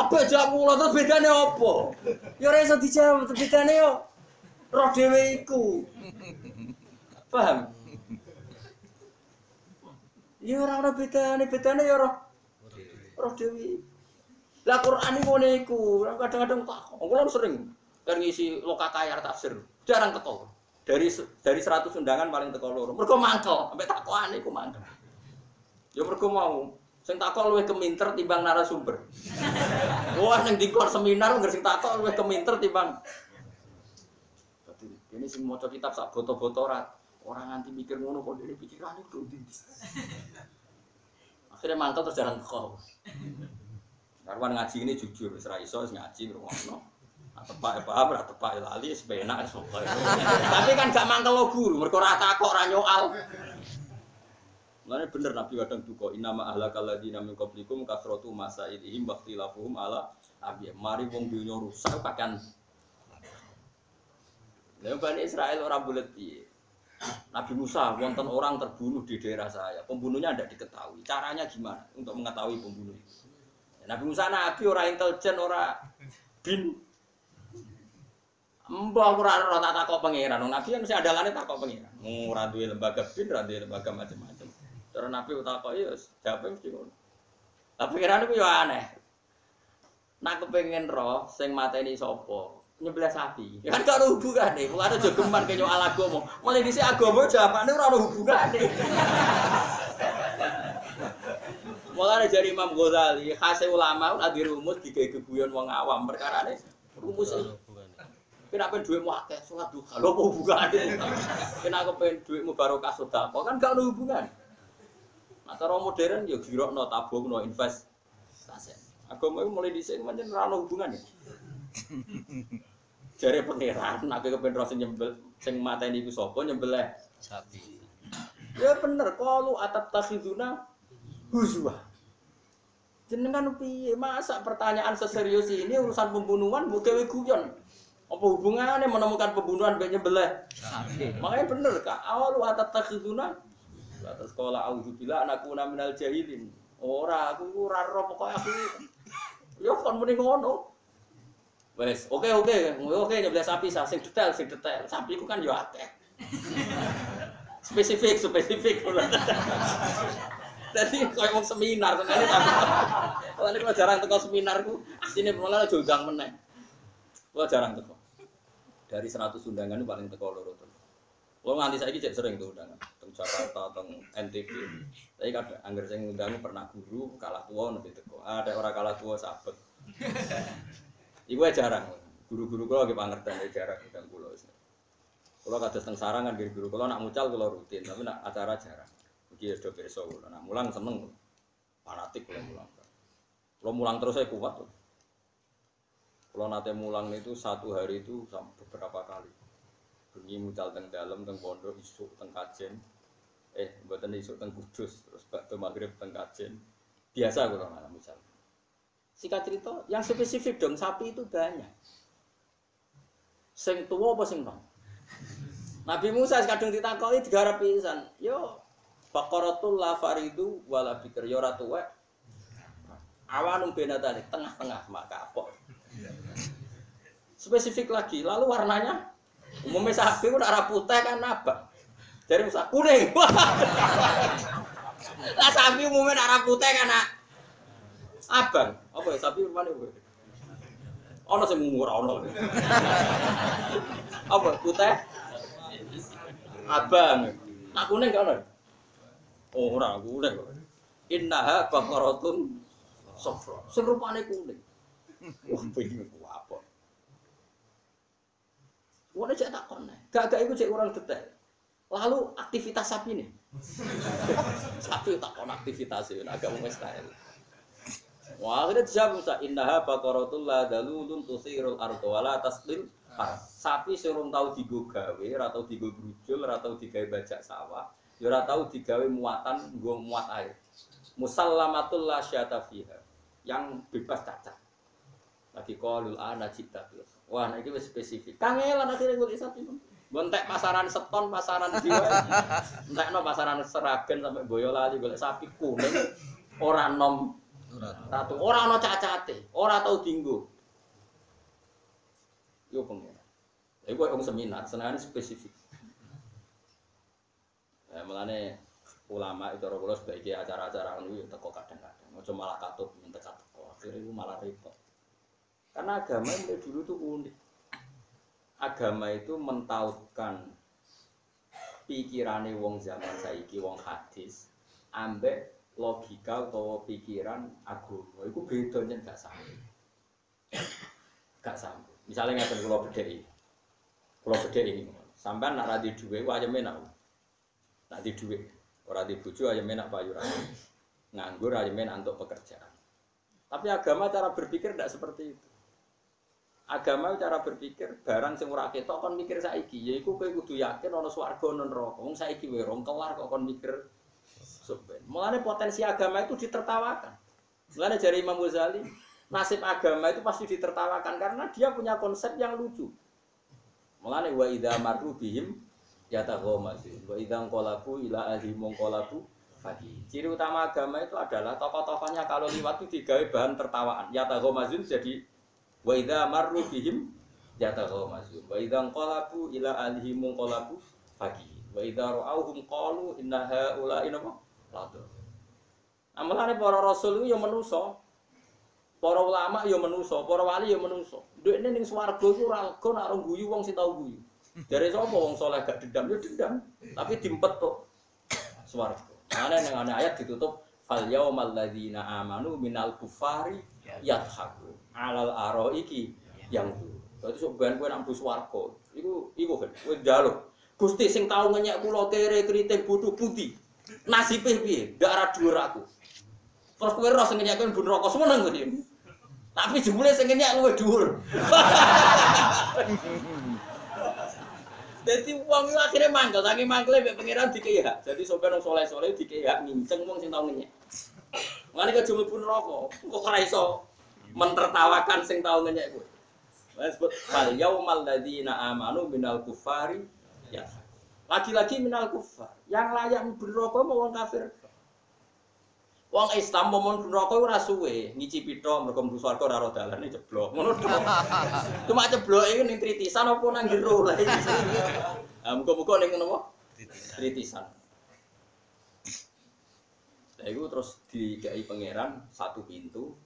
apa mula terus bedanya apa? Ya ora iso dijawab, terus bedanya yo roh dhewe iku. Paham? Ya ora ana bedane, bedane ya roh roh dhewe. Lah Quran iki ngene iku, kadang-kadang tak kula sering kan ngisi lokakayar tafsir. Jarang teko. Dari dari 100 undangan paling teko loro. Mergo mangkel, sampai takokane iku mangkel. Ya mergo mau sing takok luwih keminter timbang narasumber. [laughs] Wah ning dikor seminar nggak sing takok luwih keminter timbang. Dadi ini sing maca kitab sak boto-boto ora ora nganti mikir ngono kok dhewe pikirane kudu ndi. Akhirnya mantap terus jarang teko. Karwan ngaji ini jujur, wis ra iso wis ngaji ngrungokno. Tepak paham, ra tepak lali, sepenak pokoke. Tapi kan gak mangkel lo guru, mergo ora takok ora nyoal. Mulane bener Nabi kadang duka inama ahlakal ladina min qablikum kasratu masailihim waqtilafuhum ala abi. Mari wong dunya rusak kakan. Lah Bani Israel orang piye? Nabi Musa wonten orang terbunuh di daerah saya. Pembunuhnya tidak diketahui. Caranya gimana untuk mengetahui pembunuh itu? Ya, Nabi Musa nabi orang intelijen, orang bin. Mbah ora ora tak takok pangeran. Nabi kan mesti andalane takok pangeran. Ora duwe lembaga bin, ora duwe lembaga macam-macam. Cara Nabi utak ya jawab mesti ngono. Lah pikiran iku yo aneh. Nak kepengen roh sing mateni sapa? Nyebelah sapi. Ya [laughs] kan gak ada hubungane. Wong ada jogeman ke nyoal agama. Mulai dhisik agama jawabane ora ada hubungane. [laughs] Mulane jari Imam Ghazali, khase ulama ora di rumus digawe geguyon wong awam perkarane rumus Kenapa duitmu akeh sholat duha? Lho apa hubungane? Kenapa pengen duitmu barokah sedekah? Kan gak ada hubungan. Nah, cara modern ya girokno tabungno invest. Agama itu mulai dhisik pancen ora ono hubungan ya. [laughs] Jare pangeran, nek kepen roh sing nyembel sing mateni iku sapa nyembelih Sapi. Ya bener, kalau atap takhiduna huzwa. Jenengan piye? Masa pertanyaan seserius ini urusan pembunuhan mbok gawe guyon. Apa hubungannya menemukan pembunuhan mbek nyembelih? Sapi. Makanya bener kak, awal atap takhiduna atas sekolah auzubillah anakku minal jahilin. Ora, aku ora roh pokoknya aku. Ya kon muni ngono. Wes, oke oke, oke nyembelih sapi sah sing detail sing detail. Sapi ku kan yo akeh. spesifik spesifik jadi kayak mau seminar kali tapi kalau ini kalau jarang teko seminar ku sini malah aja undang meneh kalau jarang teko dari 100 undangan itu paling teko loro kalau nganti saya jadi sering tuh undangan teng Jakarta teng NTB tapi kadang angger saya ngundang pernah guru kalah tua nanti teko ada orang kalah tua sahabat Iku jarang guru-guru kalau lagi pangertian jarang undang kulo kalau kata teng sarang kan guru kalau nak mucal kalau rutin, tapi nak acara jarang. Iki ya do pirsa kula. Nak mulang seneng. Fanatik kalau mulang. Kalau mulang terus saya kuat tuh. Kalau nate mulang itu satu hari itu beberapa kali. Bengi mucal teng dalam teng pondok isuk teng kajen. Eh, mboten isuk teng kudus terus bakto maghrib teng kajen. Biasa kalau malam mucal. Singkat cerita, yang spesifik dong sapi itu banyak. Sing tua apa sing nom? Nabi Musa kadung ditakoki digarap pisan. Yo Baqaratul la faridu wala bikir yo ora tuwek. Awanum benatane tengah-tengah maka apa? Spesifik lagi, lalu warnanya umumnya sapi udah arah putih kan apa? Jadi Musa kuning. [laughs] Lah sapi umumnya arah putih kan abang. Apa ya sapi mana gue? Ono sing murah ono. [laughs] Apa putih? abang. Nak kuning gak ono? Oh, ora kuning kok. Innaha baqaratun safra. Sing rupane kuning. Wah, bingung. Ngono cek tak konek. Gak gak iku cek kurang detail. Lalu aktivitas sapi nih. [laughs] sapi tak kon aktivitas itu agak mau style. Wah, akhirnya dijawab Musa, innaha baqaratul la dalulun tusirul ardo wala tasdil Sapi surung tahu digo gawe, ora tau digo brujul, ora tau digawe bajak sawah, ya ora tau digawe muatan, nggo muat air. Musallamatul la syata fiha. Yang bebas cacat. Lagi qalul ana cita Wah, nah ini spesifik. Kangelan akhirnya gue sapi. Gontek pasaran seton, pasaran jiwa. Entek no pasaran seragen sampai boyolali golek sapi kuning. Orang nom Ratu ora ana cacate, ora tau dinggo. Yo pengen. Iku kok seminar, senengane spesifik. Ya mulane ulama itu ora kula sebagai acara-acara yo teko kadang-kadang. Ojo malah katut minta teko. Akhirnya itu malah repot. Karena agama mulai dulu tuh unik. Agama itu mentautkan pikirane wong zaman saiki wong hadis ambek logika atau pikiran agama. Itu bedanya gak sama gak sama misalnya pulau bedai pulau bedai ini. Sampai nak radi duwe aja menak nak. Di duwe. Orang di bucu aja menak payu nganggur aja menak untuk pekerjaan. Tapi agama cara berpikir tidak seperti itu agama cara berpikir barang sing ora ketok kon mikir saiki yaiku kowe kudu yakin ana swarga ana neraka wong saiki wae rong kelar kok kon mikir Subhan. Mulane potensi agama itu ditertawakan. Mulane dari Imam Ghazali, nasib agama itu pasti ditertawakan karena dia punya konsep yang lucu. Mulane wa idza marru bihim yataghamazu wa idza qalabu ila ahli mungqalabu fadi. Ciri utama agama itu adalah tokoh-tokohnya kalau liwat itu digawe bahan tertawaan. Yataghamazun jadi wa idza marru bihim yataghamazun wa idza qalabu ila ahli mungqalabu fadi. Wa idza ra'awhum qalu inna haula'i napa Lado. Amalane para rasul itu ya menuso. Para ulama ya menuso, para wali ya menuso. Dekne ning swarga iku ora lega ora guyu wong sing tau guyu. Dari sapa wong saleh gak dendam ya dendam, tapi dimpet kok swarga. Ana ning ana ayat ditutup fal yaumal ladzina amanu minal kufari yadhaku alal araiki yang itu. Berarti sok ben kowe nang swarga. Iku iku kan kowe. Gusti sing tau ngenyek kula kere kriting bodho putih. Nasibnya piye? Ada dhuwur aku. Terus kowe sing ngenyek kowe rokok semua kowe. Tapi jebule sing ngenyek luwih dhuwur. [laughs] Jadi uang itu akhirnya mangkel, saking mangkelnya mbak pengiran dikei. Jadi sampai nong soleh soleh dikei hak uang sing tau ngenyek. Mana jumlah pun rokok, kok ora iso mentertawakan sing tau ngenyek kowe. Wes sebut fal yaumal ladzina amanu minal kufari ya. Lagi-lagi minal kufar. Yang layak berrokok mau wong kafir. Wong Islam mau mon neraka ora suwe, ngicipi tok mergo mlebu swarga ora dalan ceblok. Ngono tok. Cuma ceblok iki ning tritisan apa nang jero lah iki. Ah muga-muga ning napa? Tritisan. Lah iku terus dikai pangeran satu pintu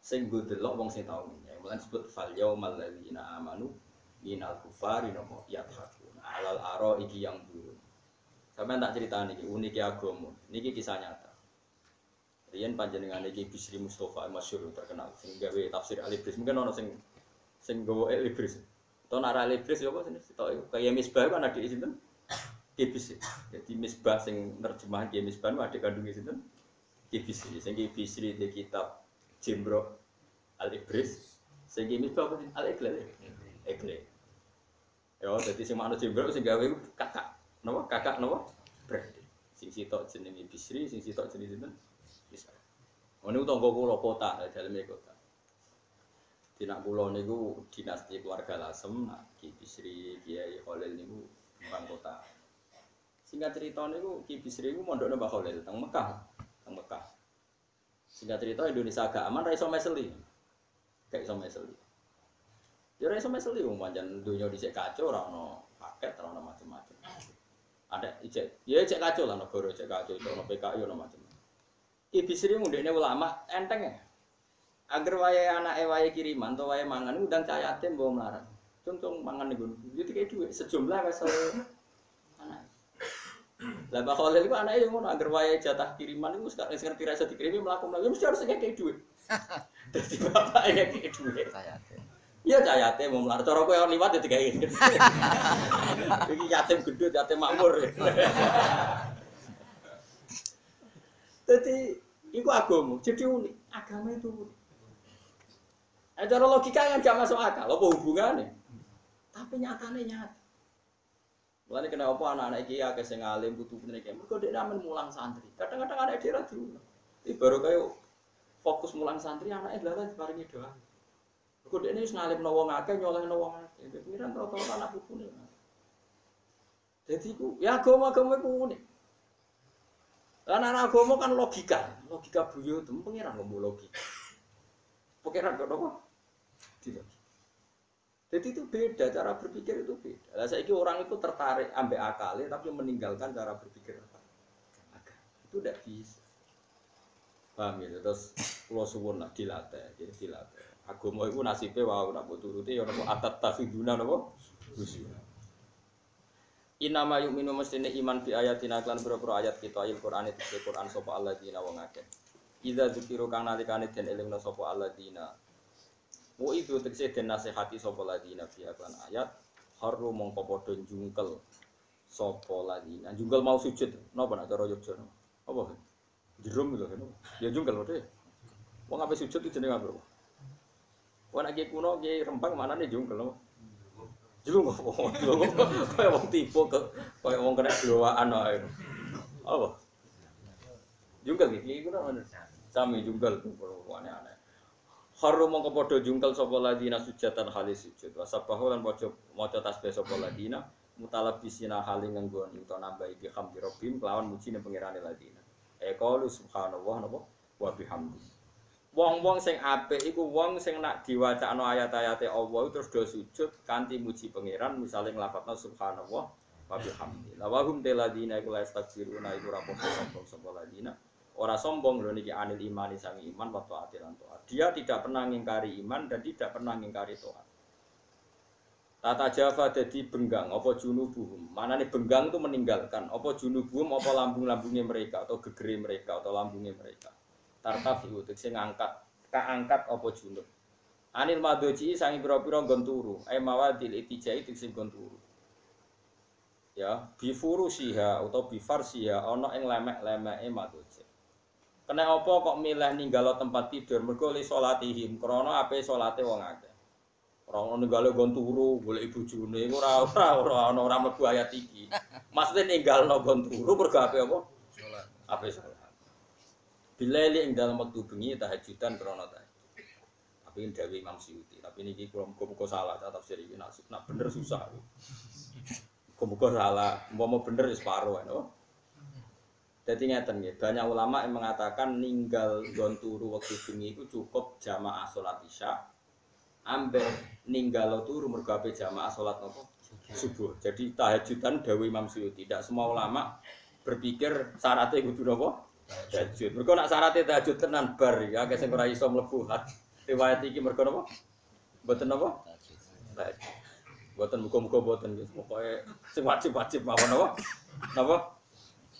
sing nggo delok wong sing tau ngene. Mulane disebut fal yaumal ladzina amanu minal kufari napa yadhakun. Alal aro iki yang buruk. Sampai tak cerita nih, uniknya agama. Niki kisah nyata. Rian panjenengan iki Bisri Mustafa masyhur terkenal sing gawe tafsir Al Ibris. Mungkin ono sing sing gawe Al Ibris. Tahun arah Al Ibris ya apa sini? Tahu kayak Misbah kan di sini. Kibis. Jadi Misbah sing nerjemahan Ki Misbah ada kandung sini. Kibis. Sing Ki Bisri di kitab Jimbro Al Ibris. Sing Ki Misbah apa? Al Iqlal. Iqlal. Ya, jadi sing mana Jimbro sing gawe kakak Napa kakak napa? Berarti sing sitok jenenge Bisri, sing sitok jenenge sinten? Bisa. Ono tangga kula kota, daleme kota. Dina kula niku dinasti keluarga Lasem, nah, Ki Bisri, Kiai Khalil niku orang kota. Singkat cerita niku Ki Bisri niku mondokne Mbah Khalil teng Mekah, teng Mekah. Singkat cerita Indonesia agak aman ra iso meseli. Gak iso meseli. Ya ra iso meseli. Pancen donya dhisik kacau ora ono paket ora ono macam-macam ada ijek ya ijek kacau lah negara ijek kacau itu ono PKI ono macam Ki Bisri ini ulama enteng ya. Agar waya anak waya kiriman atau waya mangan udang cahaya yatim bawa melarat cung mangan nih jadi kayak duit sejumlah anak lah bakal itu anak yang mau agar waya jatah kiriman itu sekarang ngerti rasa dikirimi melakukan lagi mesti harus kayak duit jadi [laughs] bapak ya kayak duit Iya cah yatim mau melarat. Cara kowe liwat ya digawe. [laughs] Iki yatim gendut, yatim makmur. [laughs] Jadi iku agama, jadi unik. Agama itu unik. Nah, cara logika kan gak masuk akal, apa hubungannya? Tapi nyatanya nyata. Mulane kena apa anak-anak iki akeh sing alim butuh bener iki. Mergo dhek mulang santri. Kadang-kadang anak dhewe diulang. Iki baru kayak fokus mulang santri anaknya adalah diparingi doa. Mergo dhek wis ngalimno wong akeh nyolehno wong akeh. Dhek pengiran rata-rata anak pupune. Jadi ku ya agama-agama iku unik. Karena anak agama kan logika, logika buyut pengiran ngomong logika. Pengiran kok apa? Tidak. Jadi itu beda cara berpikir itu beda. Lah saiki orang itu tertarik ambek akal tapi meninggalkan cara berpikir apa? Agama. Itu tidak bisa. Paham ya? Terus kula suwun nak dilatih, jadi dilatih. Agama itu nasibnya wow nak mbok turuti ya napa atat tafiduna napa? Inama yu'minu mestine iman bi ayatina klan pira-pira ayat kita ayat Quran itu Quran sapa alladzina wong akeh. Idza dzikiru kang nalikane den elingna sapa alladzina Wa itu tegese den nasihati sapa ladina fi aklan ayat haru mongko padha jungkel sapa ladina. Jungkel mau sujud napa nak cara Yogya Apa? Jerum lho kan. Ya jungkel wae. Wong ape sujud itu jenenge apa? Wong nek kuno ki rempang manane jungkel lho. Jelung kok kaya wong tipu ke kaya wong kena blowaan ae. Apa? Jungkel iku ora sami jungkel aneh-aneh. Harum mongko padha jungkel sapa ladina sujatan halis sujud. Wasabahu lan maca maca tasbih sapa ladina mutalabisina haling nggoni utawa nambahi bihamdi rabbim kelawan mujine pengirane ladina. E qalu subhanallah napa wa bihamdi. Wong-wong sing apik iku wong sing nak diwacakno ayat-ayate Allah terus do sujud kanthi muji pangeran misale nglafadzna subhanallah wa bihamdi. La wa hum teladina iku la astakbiruna iku rapopo sapa ladina. Ora sombong lho niki anil imani sangi iman wa taati lan taat. Dia tidak pernah ngingkari iman dan tidak pernah ngingkari taat. Tata Java jadi benggang, apa junubuhum. Mana nih benggang itu meninggalkan, apa junubuhum, apa lambung-lambungnya mereka, atau gegeri mereka, atau lambungnya mereka. Tartaf itu, ngangkat, kaangkat apa junub. Anil madoji sangi pira-pira nggon turu, ay mawadil itijai sing nggon turu. Ya, bifuru siha atau bifar siha ana ing lemek-lemeke. Kena apa kok milih ninggalo tempat tidur mergo li salatihim krana ape salate wong akeh. Ora ono ninggalo nggon turu golek bojone iku ora ora ora ono ora mlebu ayat iki. Maksude ninggalno nggon turu mergo ape apa? Sholat. Ape salat. Bilaili ing dalam waktu bengi tahajudan krana tahajud. Tapi ini Dewi Imam Syuuti, tapi ini kalau muka salah, saya tafsir ini nak, nak bener susah. Muka salah, mau mau bener ya separuh, no? Jadi ngeten ya, banyak ulama yang mengatakan ninggal gon turu waktu bengi itu cukup jamaah sholat isya, ambek ninggal turu mergo ape jamaah sholat nopo subuh. Jadi tahajudan Dewi Imam Syuuti, tidak semua ulama berpikir syaratnya kudu nopo tahajud. Mergo nak syaratnya tahajud tenan bar ya, akeh sing ora iso mlebu. Riwayat iki mergo napa? Mboten napa? Tahajud. Mboten muga-muga mboten. Pokoke sing wajib-wajib mawon napa? Napa?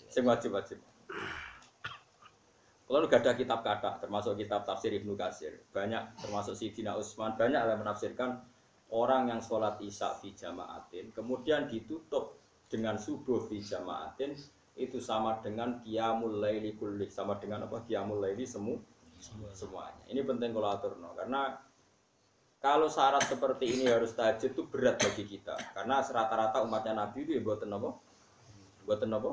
Sing wajib-wajib. Kalau gak ada kitab kata, termasuk kitab tafsir Ibnu Katsir, banyak termasuk Sidina Utsman, banyak yang menafsirkan orang yang sholat isya fi jamaatin, kemudian ditutup dengan subuh fi jamaatin, itu sama dengan qiyamul laili kulli sama dengan apa qiyamul laili semu semuanya ini penting kalau atur no. karena kalau syarat seperti ini harus tahajud itu berat bagi kita karena rata-rata umatnya Nabi itu ya buatan apa buatan apa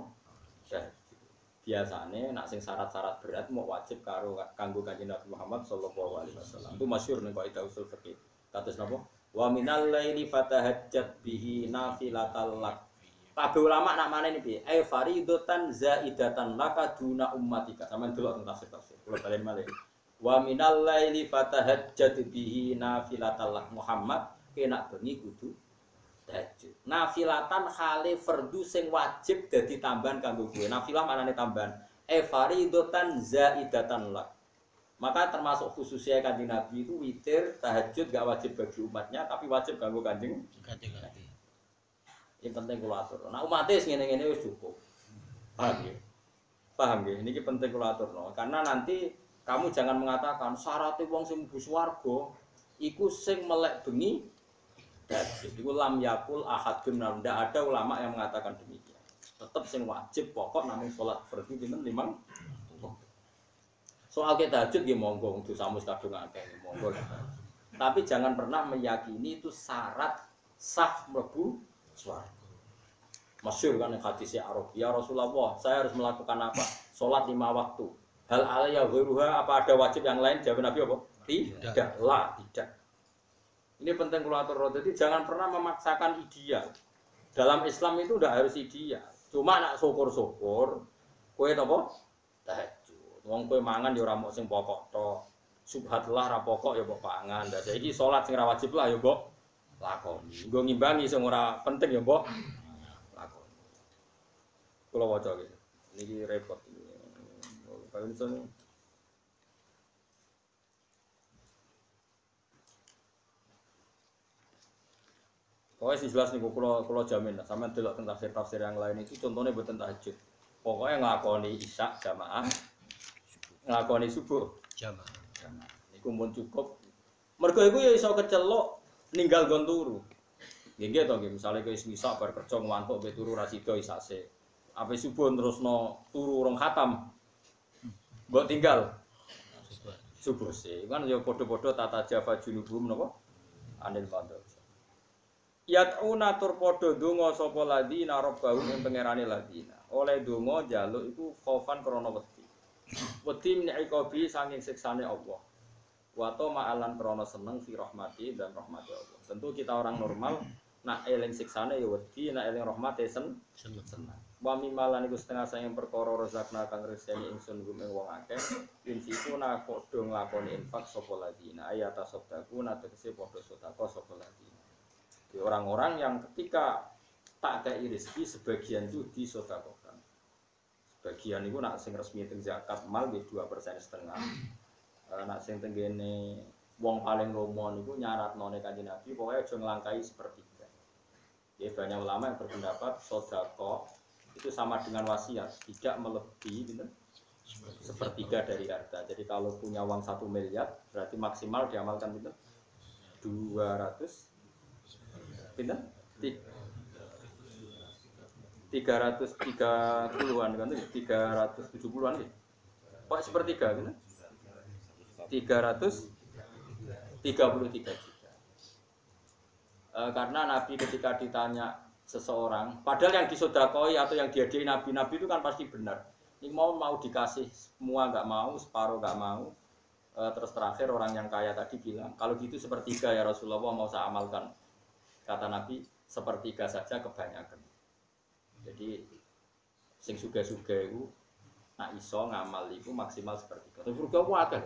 biasanya nak sing syarat-syarat berat mau wajib karo kanggo kanjeng Nabi Muhammad sallallahu alaihi wasallam itu masyhur nih kaidah usul fikih kados napa wa minal laili fatahajjat bihi nafilatal lak Kabeh ulama nak mana ini piye? Ai faridatan zaidatan laka duna ummatika. Sampeyan delok teng tafsir tafsir. Kula balen malih. Wa minal laili fatahajjat bihi nafilatal lak Muhammad kena bengi kudu tahajud. Nafilatan khale fardu sing wajib dadi tambahan kanggo kowe. Nafilah manane tambahan. Ai faridatan zaidatan lak. Maka termasuk khususnya kanjeng Nabi itu witir tahajud gak wajib bagi umatnya tapi wajib kanggo kanjeng Kanjeng Nabi. Yang penting kula atur. Nah umat wis ngene-ngene wis cukup. Paham ya? Paham ya? Ini penting kula aturno. Karena nanti kamu jangan mengatakan syaratnya wong sing swarga iku sing melek bengi tahajud. Iku lam yakul ahadun nah, ndak ada ulama yang mengatakan demikian. Tetap sing wajib pokok namung sholat fardu pinten limang Soal kita tahajud ya monggo untuk samus kadung akeh monggo. Tapi jangan pernah meyakini itu syarat sah mlebu swarga. Masyur kan yang hadisnya Arab. Ya Rasulullah, saya harus melakukan apa? Sholat lima waktu. Hal alaya ghairuha apa ada wajib yang lain? Jawab Nabi apa? Tidak. Lah, tidak. Ini penting kulatur Jadi jangan pernah memaksakan ideal. Dalam Islam itu udah harus ideal. Cuma nak syukur-syukur, kue apa? Tahajud. Wong kue mangan ya ora sing pokok tok. Subhatullah ra pokok ya mbok pangan. Lah saiki salat sing ra wajib lah ya mbok lakoni. Nggo ngimbangi sing ora penting ya mbok lakoni. Kula waca iki. Niki repot. Kalau misalnya Pokoknya sih jelas nih, kalau kalau jamin, sama delok tentang tafsir tafsir yang lain itu contohnya buat tentang tahajud. Pokoknya ngelakoni isya jamaah, ngelakoni subuh Jamaah. jamaah. Iku pun cukup. Mereka itu ya iso kecelok ninggal gon turu. Nggih to nggih, misale kowe isya bar kerja ngantuk be turu ra sida isase. Apa subuh terusno turu rong khatam. Mbok tinggal subuh sih. Kan ya padha-padha tata java junubum napa? Anil fadl. Yat'una tur padha donga sapa ladina rabbahum ing pangerane ladina. Oleh donga njaluk iku khaufan krana wedi. Wedi min iqabi saking siksane Allah. Wa ma'alan krana seneng fi rahmati dan rahmati Allah. Tentu kita orang normal nak eling siksane ya wedi, nak eling rahmate sen Seneng. seneng. Wa mimalan iku setengah sayang perkara rezakna kang reseni ingsun gum ing wong akeh. Insiku nak padha nglakoni infak sapa ladina. Ayata sabdaku nak tegese padha sedekah sapa ladina. Orang-orang yang ketika tak ada rezeki sebagian itu disodakokan. Sebagian itu nak sing resmi teng zakat mal di dua persen setengah. Eh, nak sing tenggene wong paling lomo niku nyarat none kanjeng Nabi pokoknya aja ngelangkai sepertiga. Ya banyak ulama yang berpendapat sodako itu sama dengan wasiat, tidak melebihi gitu, sepertiga dari harta. Jadi kalau punya uang satu miliar, berarti maksimal diamalkan gitu, 200 pindah? Tiga ratus tiga puluhan kan tiga ratus tujuh puluhan nih kok sepertiga gitu tiga ratus tiga puluh tiga juta. Eh, karena Nabi ketika ditanya seseorang padahal yang disodakoi atau yang diadai Nabi Nabi itu kan pasti benar. Ini mau mau dikasih semua nggak mau separuh nggak mau. Eh, terus terakhir orang yang kaya tadi bilang kalau gitu sepertiga ya Rasulullah mau saya amalkan kata Nabi sepertiga saja kebanyakan. Jadi sing suga-suga itu nak iso ngamal itu maksimal sepertiga. Tapi surga ku akeh.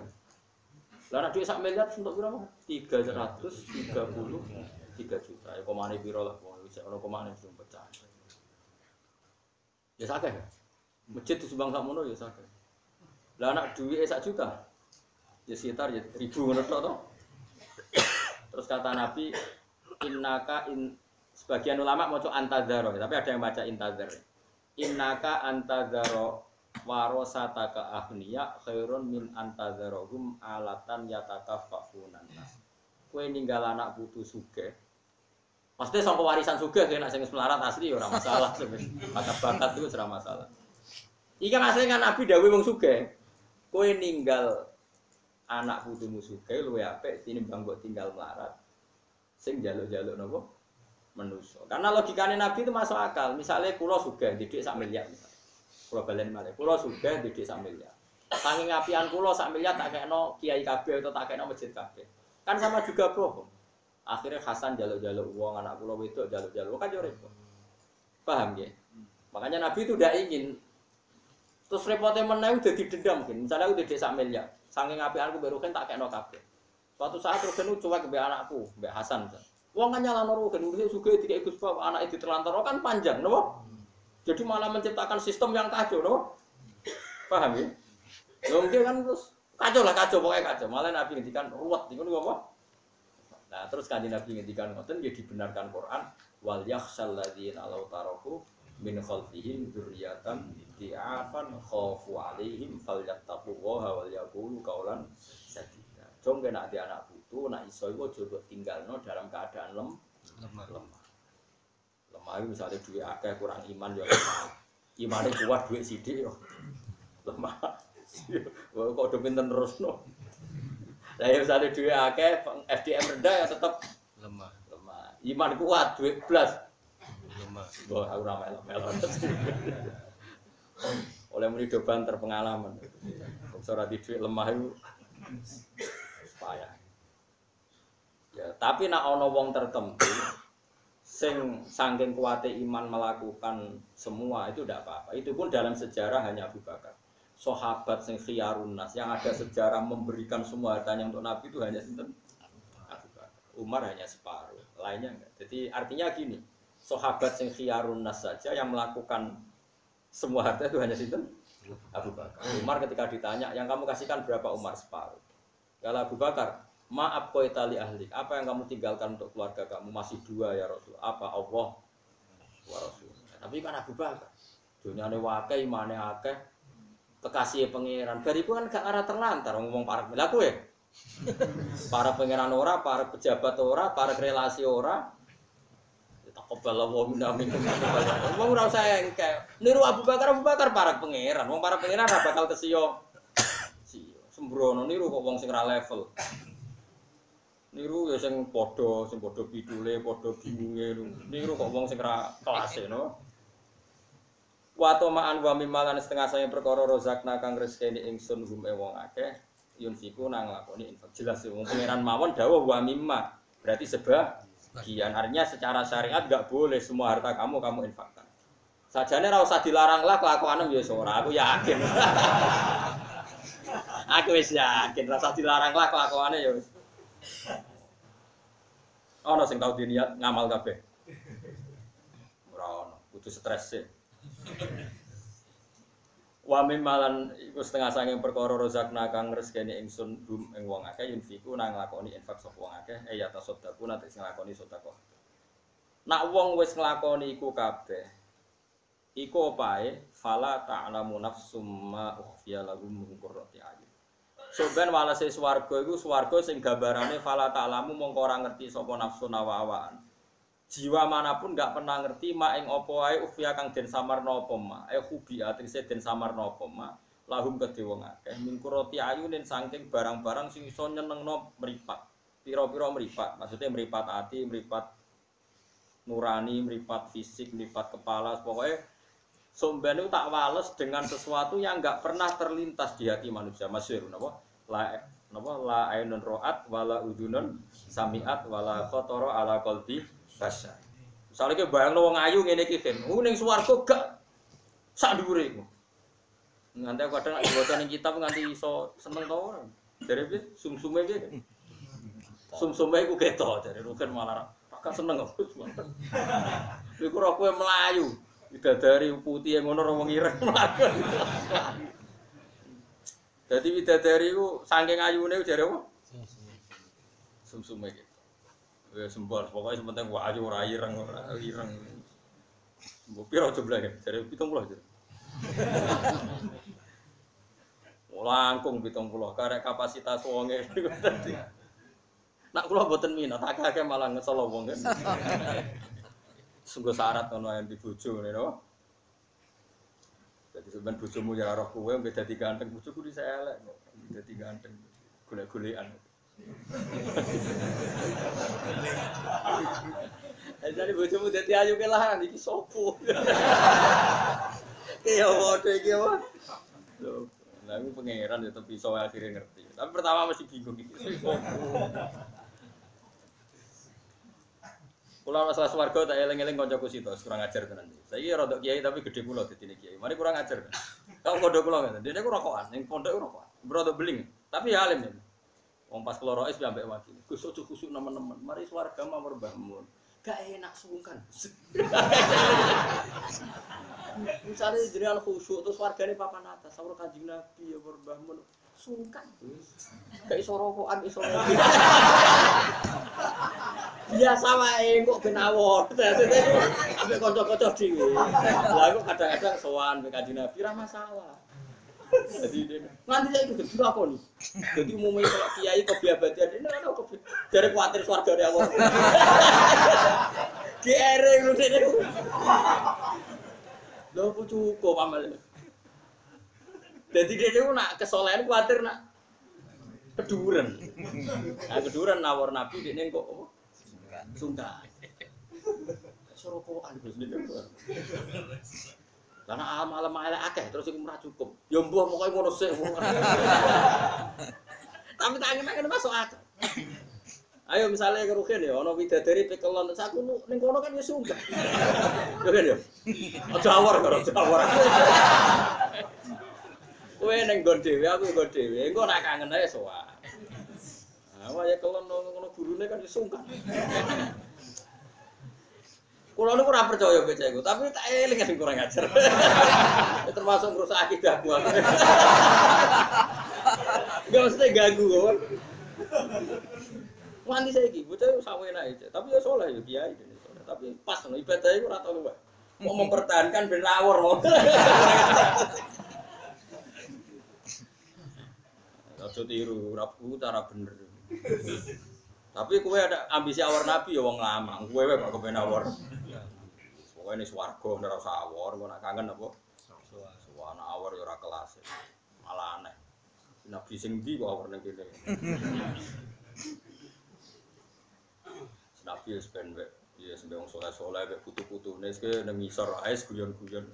Lah nek sak miliar untuk berapa? 333 juta. Ya komane piro lah wong wis ono komane belum pecah. Ya sakeh. Masjid disumbang sak mono ya sakeh. Lah anak duit sak juta. Ya sekitar ya ribu ngono tok to. Terus kata Nabi, innaka in sebagian ulama mau antadzaro tapi ada yang baca intadzar innaka antadzaro warosataka ahniya khairun min antadzarohum alatan yatakaffafunan. Nas kue ninggal anak putu suge. Pasti sangka warisan suge kena sing melarat asli ya ora masalah bakat-bakat itu ora masalah. Iki asli kan Nabi dawuh wong suge. Kue ninggal anak putumu suge luwe apik tinimbang mbok tinggal melarat sing jaluk-jaluk nopo menuso. Karena logikanya Nabi itu masuk akal. Misalnya pulau suga didik sak miliar. Pulau balen malah. Pulau suga didik sak miliar. Saking ngapian pulau sak miliar tak kayak no kiai kabeh atau tak kayak no masjid kabeh. Kan sama juga bro. Akhirnya Hasan jaluk-jaluk uang anak pulau itu jaluk-jaluk kan yo. Paham ya? Makanya Nabi itu tidak ingin Terus repotnya mana udah didendam mungkin. Misalnya udah desa miliar, saking ngapian aku baru kan tak kayak kabeh. Suatu saat Rugen cuek ke anakku, Mbak Hasan. Wong kan nyala Rugen, udah juga tiga ikut sebab anak itu terlantar, kan panjang, no? Jadi malah menciptakan sistem yang kacau, no? Paham ya? Ya mungkin kan terus kacau lah kacau pokoknya kacau. Malah Nabi ngendikan ruwet, itu apa? Nah terus kan Nabi ngendikan ngoten dia dibenarkan Quran wal yakhsal ladzina law taraku min khalfihim dzurriyyatan di'afan khafu alaihim falyattaqullaha wal yaqulu qawlan sadida. Jong kena di anak putu. itu nak iso iku aja mbok tinggalno dalam keadaan lem lemah lemah. Lemah itu misalnya duit akeh kurang iman ya lemah. Imane kuat duit sidik yo lemah. Wah kok udah pinter terus no. Lah ya misalnya duit akeh SDM rendah ya tetap lemah lemah. Iman kuat duit blas. lemah Wah aku ramai melo Oleh muni do banter pengalaman. Ora di duit lemah itu payah. Ya, tapi nak ana wong tertentu sing saking kuate iman melakukan semua itu tidak apa-apa. Itu pun dalam sejarah hanya Abu Bakar. Sahabat sing yang ada sejarah memberikan semua hartanya untuk Nabi itu hanya sinten? Abu Bakar. Umar hanya separuh, lainnya enggak. Jadi artinya gini, sahabat sing saja yang melakukan semua harta itu hanya sinten? Abu Bakar. Umar ketika ditanya, yang kamu kasihkan berapa Umar separuh? Kalau Abu Bakar, maaf kau itali ahli. Apa yang kamu tinggalkan untuk keluarga kamu? Masih dua ya Rasul. Apa Allah wa Rasul. Tapi kan Abu Bakar. Dunia ini wakai, imane akeh, kekasih pangeran. Bariku kan gak arah terlantar ngomong para pelaku [laughs] ya. Para pangeran ora, para pejabat ora, para relasi ora. Takobal wa minna minkum. Wong ora usah engke. Niru Abu Bakar, Abu Bakar para pangeran. Wong para pangeran ora bakal kesiyo. Sembrono niru kok wong sing ra level. Niru ya sing padha, sing padha pidule, padha bingunge. Niru kok wong sing ra kelase no. Wa tamaan wa mimalan setengah saya perkara rozakna kang rezekine ingsun hum e wong akeh yunfiku nang lakoni infak. Jelas ya, wong pangeran mawon dawuh wa mimma. Berarti sebagian artinya secara syariat nggak boleh semua harta kamu kamu infakkan. Sajane ora usah dilarang lah kelakuanem ya ora, aku yakin. [laughs] aku wis yakin ora usah dilarang lah kelakuane ya wis. Ono sing tau diniat ngamal kabeh. Ora ono, kudu stres sih. Wa mimalan iku setengah saking perkara rozakna kang rezekine ingsun hum ing wong akeh yunfiku nang nglakoni infak sapa wong akeh e ya tasaddaku nanti sing nglakoni sedekah. Nak wong wis nglakoni iku kabeh iku opae fala ta'lamu nafsum ma ukhfiya lahum min qurrati ayun. Soben walase swarga iku swarga sing gambarane fala ta'lamu mongko ora ngerti sapa nafsu nawa-awaan. Jiwa mana pun nggak pernah ngerti ma ing apa wae ufya kang den samarna apa ma. Eh hubi atrise den samarna apa ma. Lahum kedhe wong akeh min qurrati ayunin saking barang-barang sing iso nyenengno mripat. Pira-pira mripat, maksudnya mripat ati, mripat nurani, mripat fisik, mripat kepala, pokoknya Somben itu tak wales dengan sesuatu yang nggak pernah terlintas di hati manusia. Masyur, napa? La, napa? La ainun ro'at, wala udunun samiat, wala khotoro ala kolbi basya. Misalnya kayak bayang wong ayu ngene iki kan, uh swarga gak sak dhuwure iku. Nganti aku kadang diwaca ning kitab nganti iso seneng to ora. Dari piye sumsume iki. Sumsume iku ketok dari rugen malah gak seneng aku. [laughs] Iku ora kowe melayu. Bidadari putih yang ngono wong ireng mlaku. Dadi bidadari ku saking ayune jare apa? Sumsume gitu. Ya sembol, pokoknya yang penting gua ayu ora ireng ora ireng. Mbok piro jumlahe? Jare 70 jare. Langkung 70 karek kapasitas wonge dadi. Nak kula mboten minat, akeh malah ngesel wong Sungguh syarat ngono yang dibojo ngene no. Jadi sebenarnya bojomu ya roh kowe mbek dadi ganteng, bojoku di saya elek. Dadi ganteng. Golek-golekan. [laughs] Eh jadi bojomu dadi ayu ke lah iki sopo. Yo padha iki apa? Loh, Lah aku pangeran ya tapi iso akhirnya ngerti. Tapi pertama masih bingung iki. [laughs] Kula masalah swarga tak eling-eling kancaku situ, kurang ajar tenan. Saiki rada kiai tapi gede kula dadine kiai. Mari kurang ajar. Kau pondok kula ngene. Dene ku rokokan, ning pondok rokokan. Rada beling, tapi ya alim ya. Wong pas kula rois ambek wakil. Gus ojo kusuk nemen-nemen. Mari swarga mamur Mbah Mun. Gak enak sungkan. [laughs] Misalnya jenengan khusyuk terus wargane papan atas, sawur kanjeng Nabi ya Mbah Mun. Sungkan. Gak iso rokokan, iso biasa wae kok ben awor. Ambek kanca-kanca dhewe. Lah kok kadang-kadang sowan mbek Kanjeng Nabi ra masalah. Jadi nanti saya ikut dulu apa nih? Jadi umumnya kalau kiai kebiabadian ini kan aku dari khawatir keluarga dia apa? GR itu dia. Lo aku cukup amal. Jadi dia itu nak kesolehan khawatir nak keduren. [laughs] Nah keduren nawar nabi dia kok apa? Sungkan. Sorokoan Gus Dik. Karena amal amal akeh terus iku ora cukup. Ya mbuh pokoke ngono sik. [laughs] Tapi tak angin-angin masuk akal. Ayo misalnya ke Rukin ya, ono bidadari pekelon, terus aku nu- ning kono kan ya sungkan. [laughs] Ya kan ya? Aja awor karo aja awor. Kowe ning nggon dhewe, aku nggon dhewe, engko nak kangen ae sowan. Nah, wae kelon ngono gurune kan ya sungkan. Kulo niku ora percaya baca iku, tapi tak eling sing kurang ajar. Ya termasuk ngrusak akidah gua. Enggak mesti ganggu kok. Nganti saiki bocah sawe enak tapi ya soleh yo kiai. Tapi pas no ibadah iku ora tau. Mau mempertahankan ben lawor Aja tiru, ora cara bener. Tapi kowe ada ambisi awar nabi ya wong lama. Kowe wae kok kepen awar. Pokoke ning swarga ora usah awar, kok nak kangen apa? Suwana awar ya ora kelas. Malah aneh. Nabi sing ndi kok awar ning kene. Nabi wis ben wae Iya, sampai wong soleh-soleh, kayak putu-putune, ke nang ngisor guyon-guyon.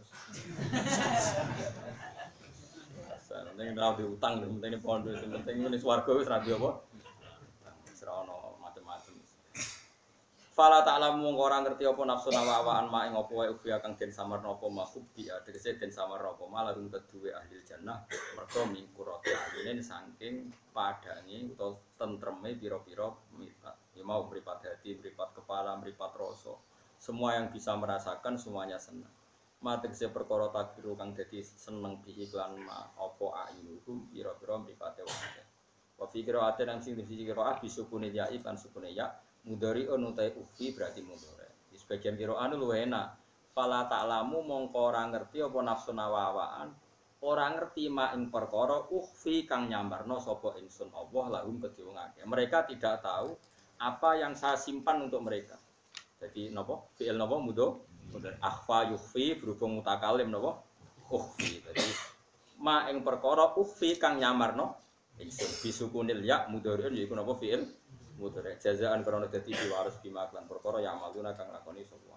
Penting ora diutang, penting pondok, penting ini swarga wis rabi apa? Wis ora ono macem-macem. Fala ta'lamu mung ora ngerti apa nafsu nawawaan ma ing apa wae ubi kang den samarna apa makhluk bi tegese den samarna apa malah rum keduwe ahli jannah mergo mingkurate ayune saking padange utawa tentreme pira-pira mripat. Ya mau mripat hati, mripat kepala, mripat rasa. Semua yang bisa merasakan semuanya senang. Mati se perkara takdiru kang dadi seneng bi iklan ma apa ayunuhum pira-pira mripate wong. Wa fi qira'atin nang sing di sisi qira'ah bisukune ya ikan sukune ya mudari unutai ufi berarti mudore. Di sebagian qira'ah lu enak. Fala ta'lamu mongko ora ngerti apa nafsu nawawaan ora ngerti ma ing perkara ukhfi kang nyambarno sapa ingsun Allah lahum akeh. Mereka tidak tahu apa yang saya simpan untuk mereka. Jadi napa? Fi'il napa mudo? Mudhari. Akhfa yukhfi berhubung mutakalim napa? Ukhfi. Jadi ma ing perkara ukhfi kang nyamarno ingsun bisukunil ya mudhari'un yaiku napa fi'il mudhari. Jazaan karena dadi diwaris bima lan perkara ya amaluna kang lakoni sapa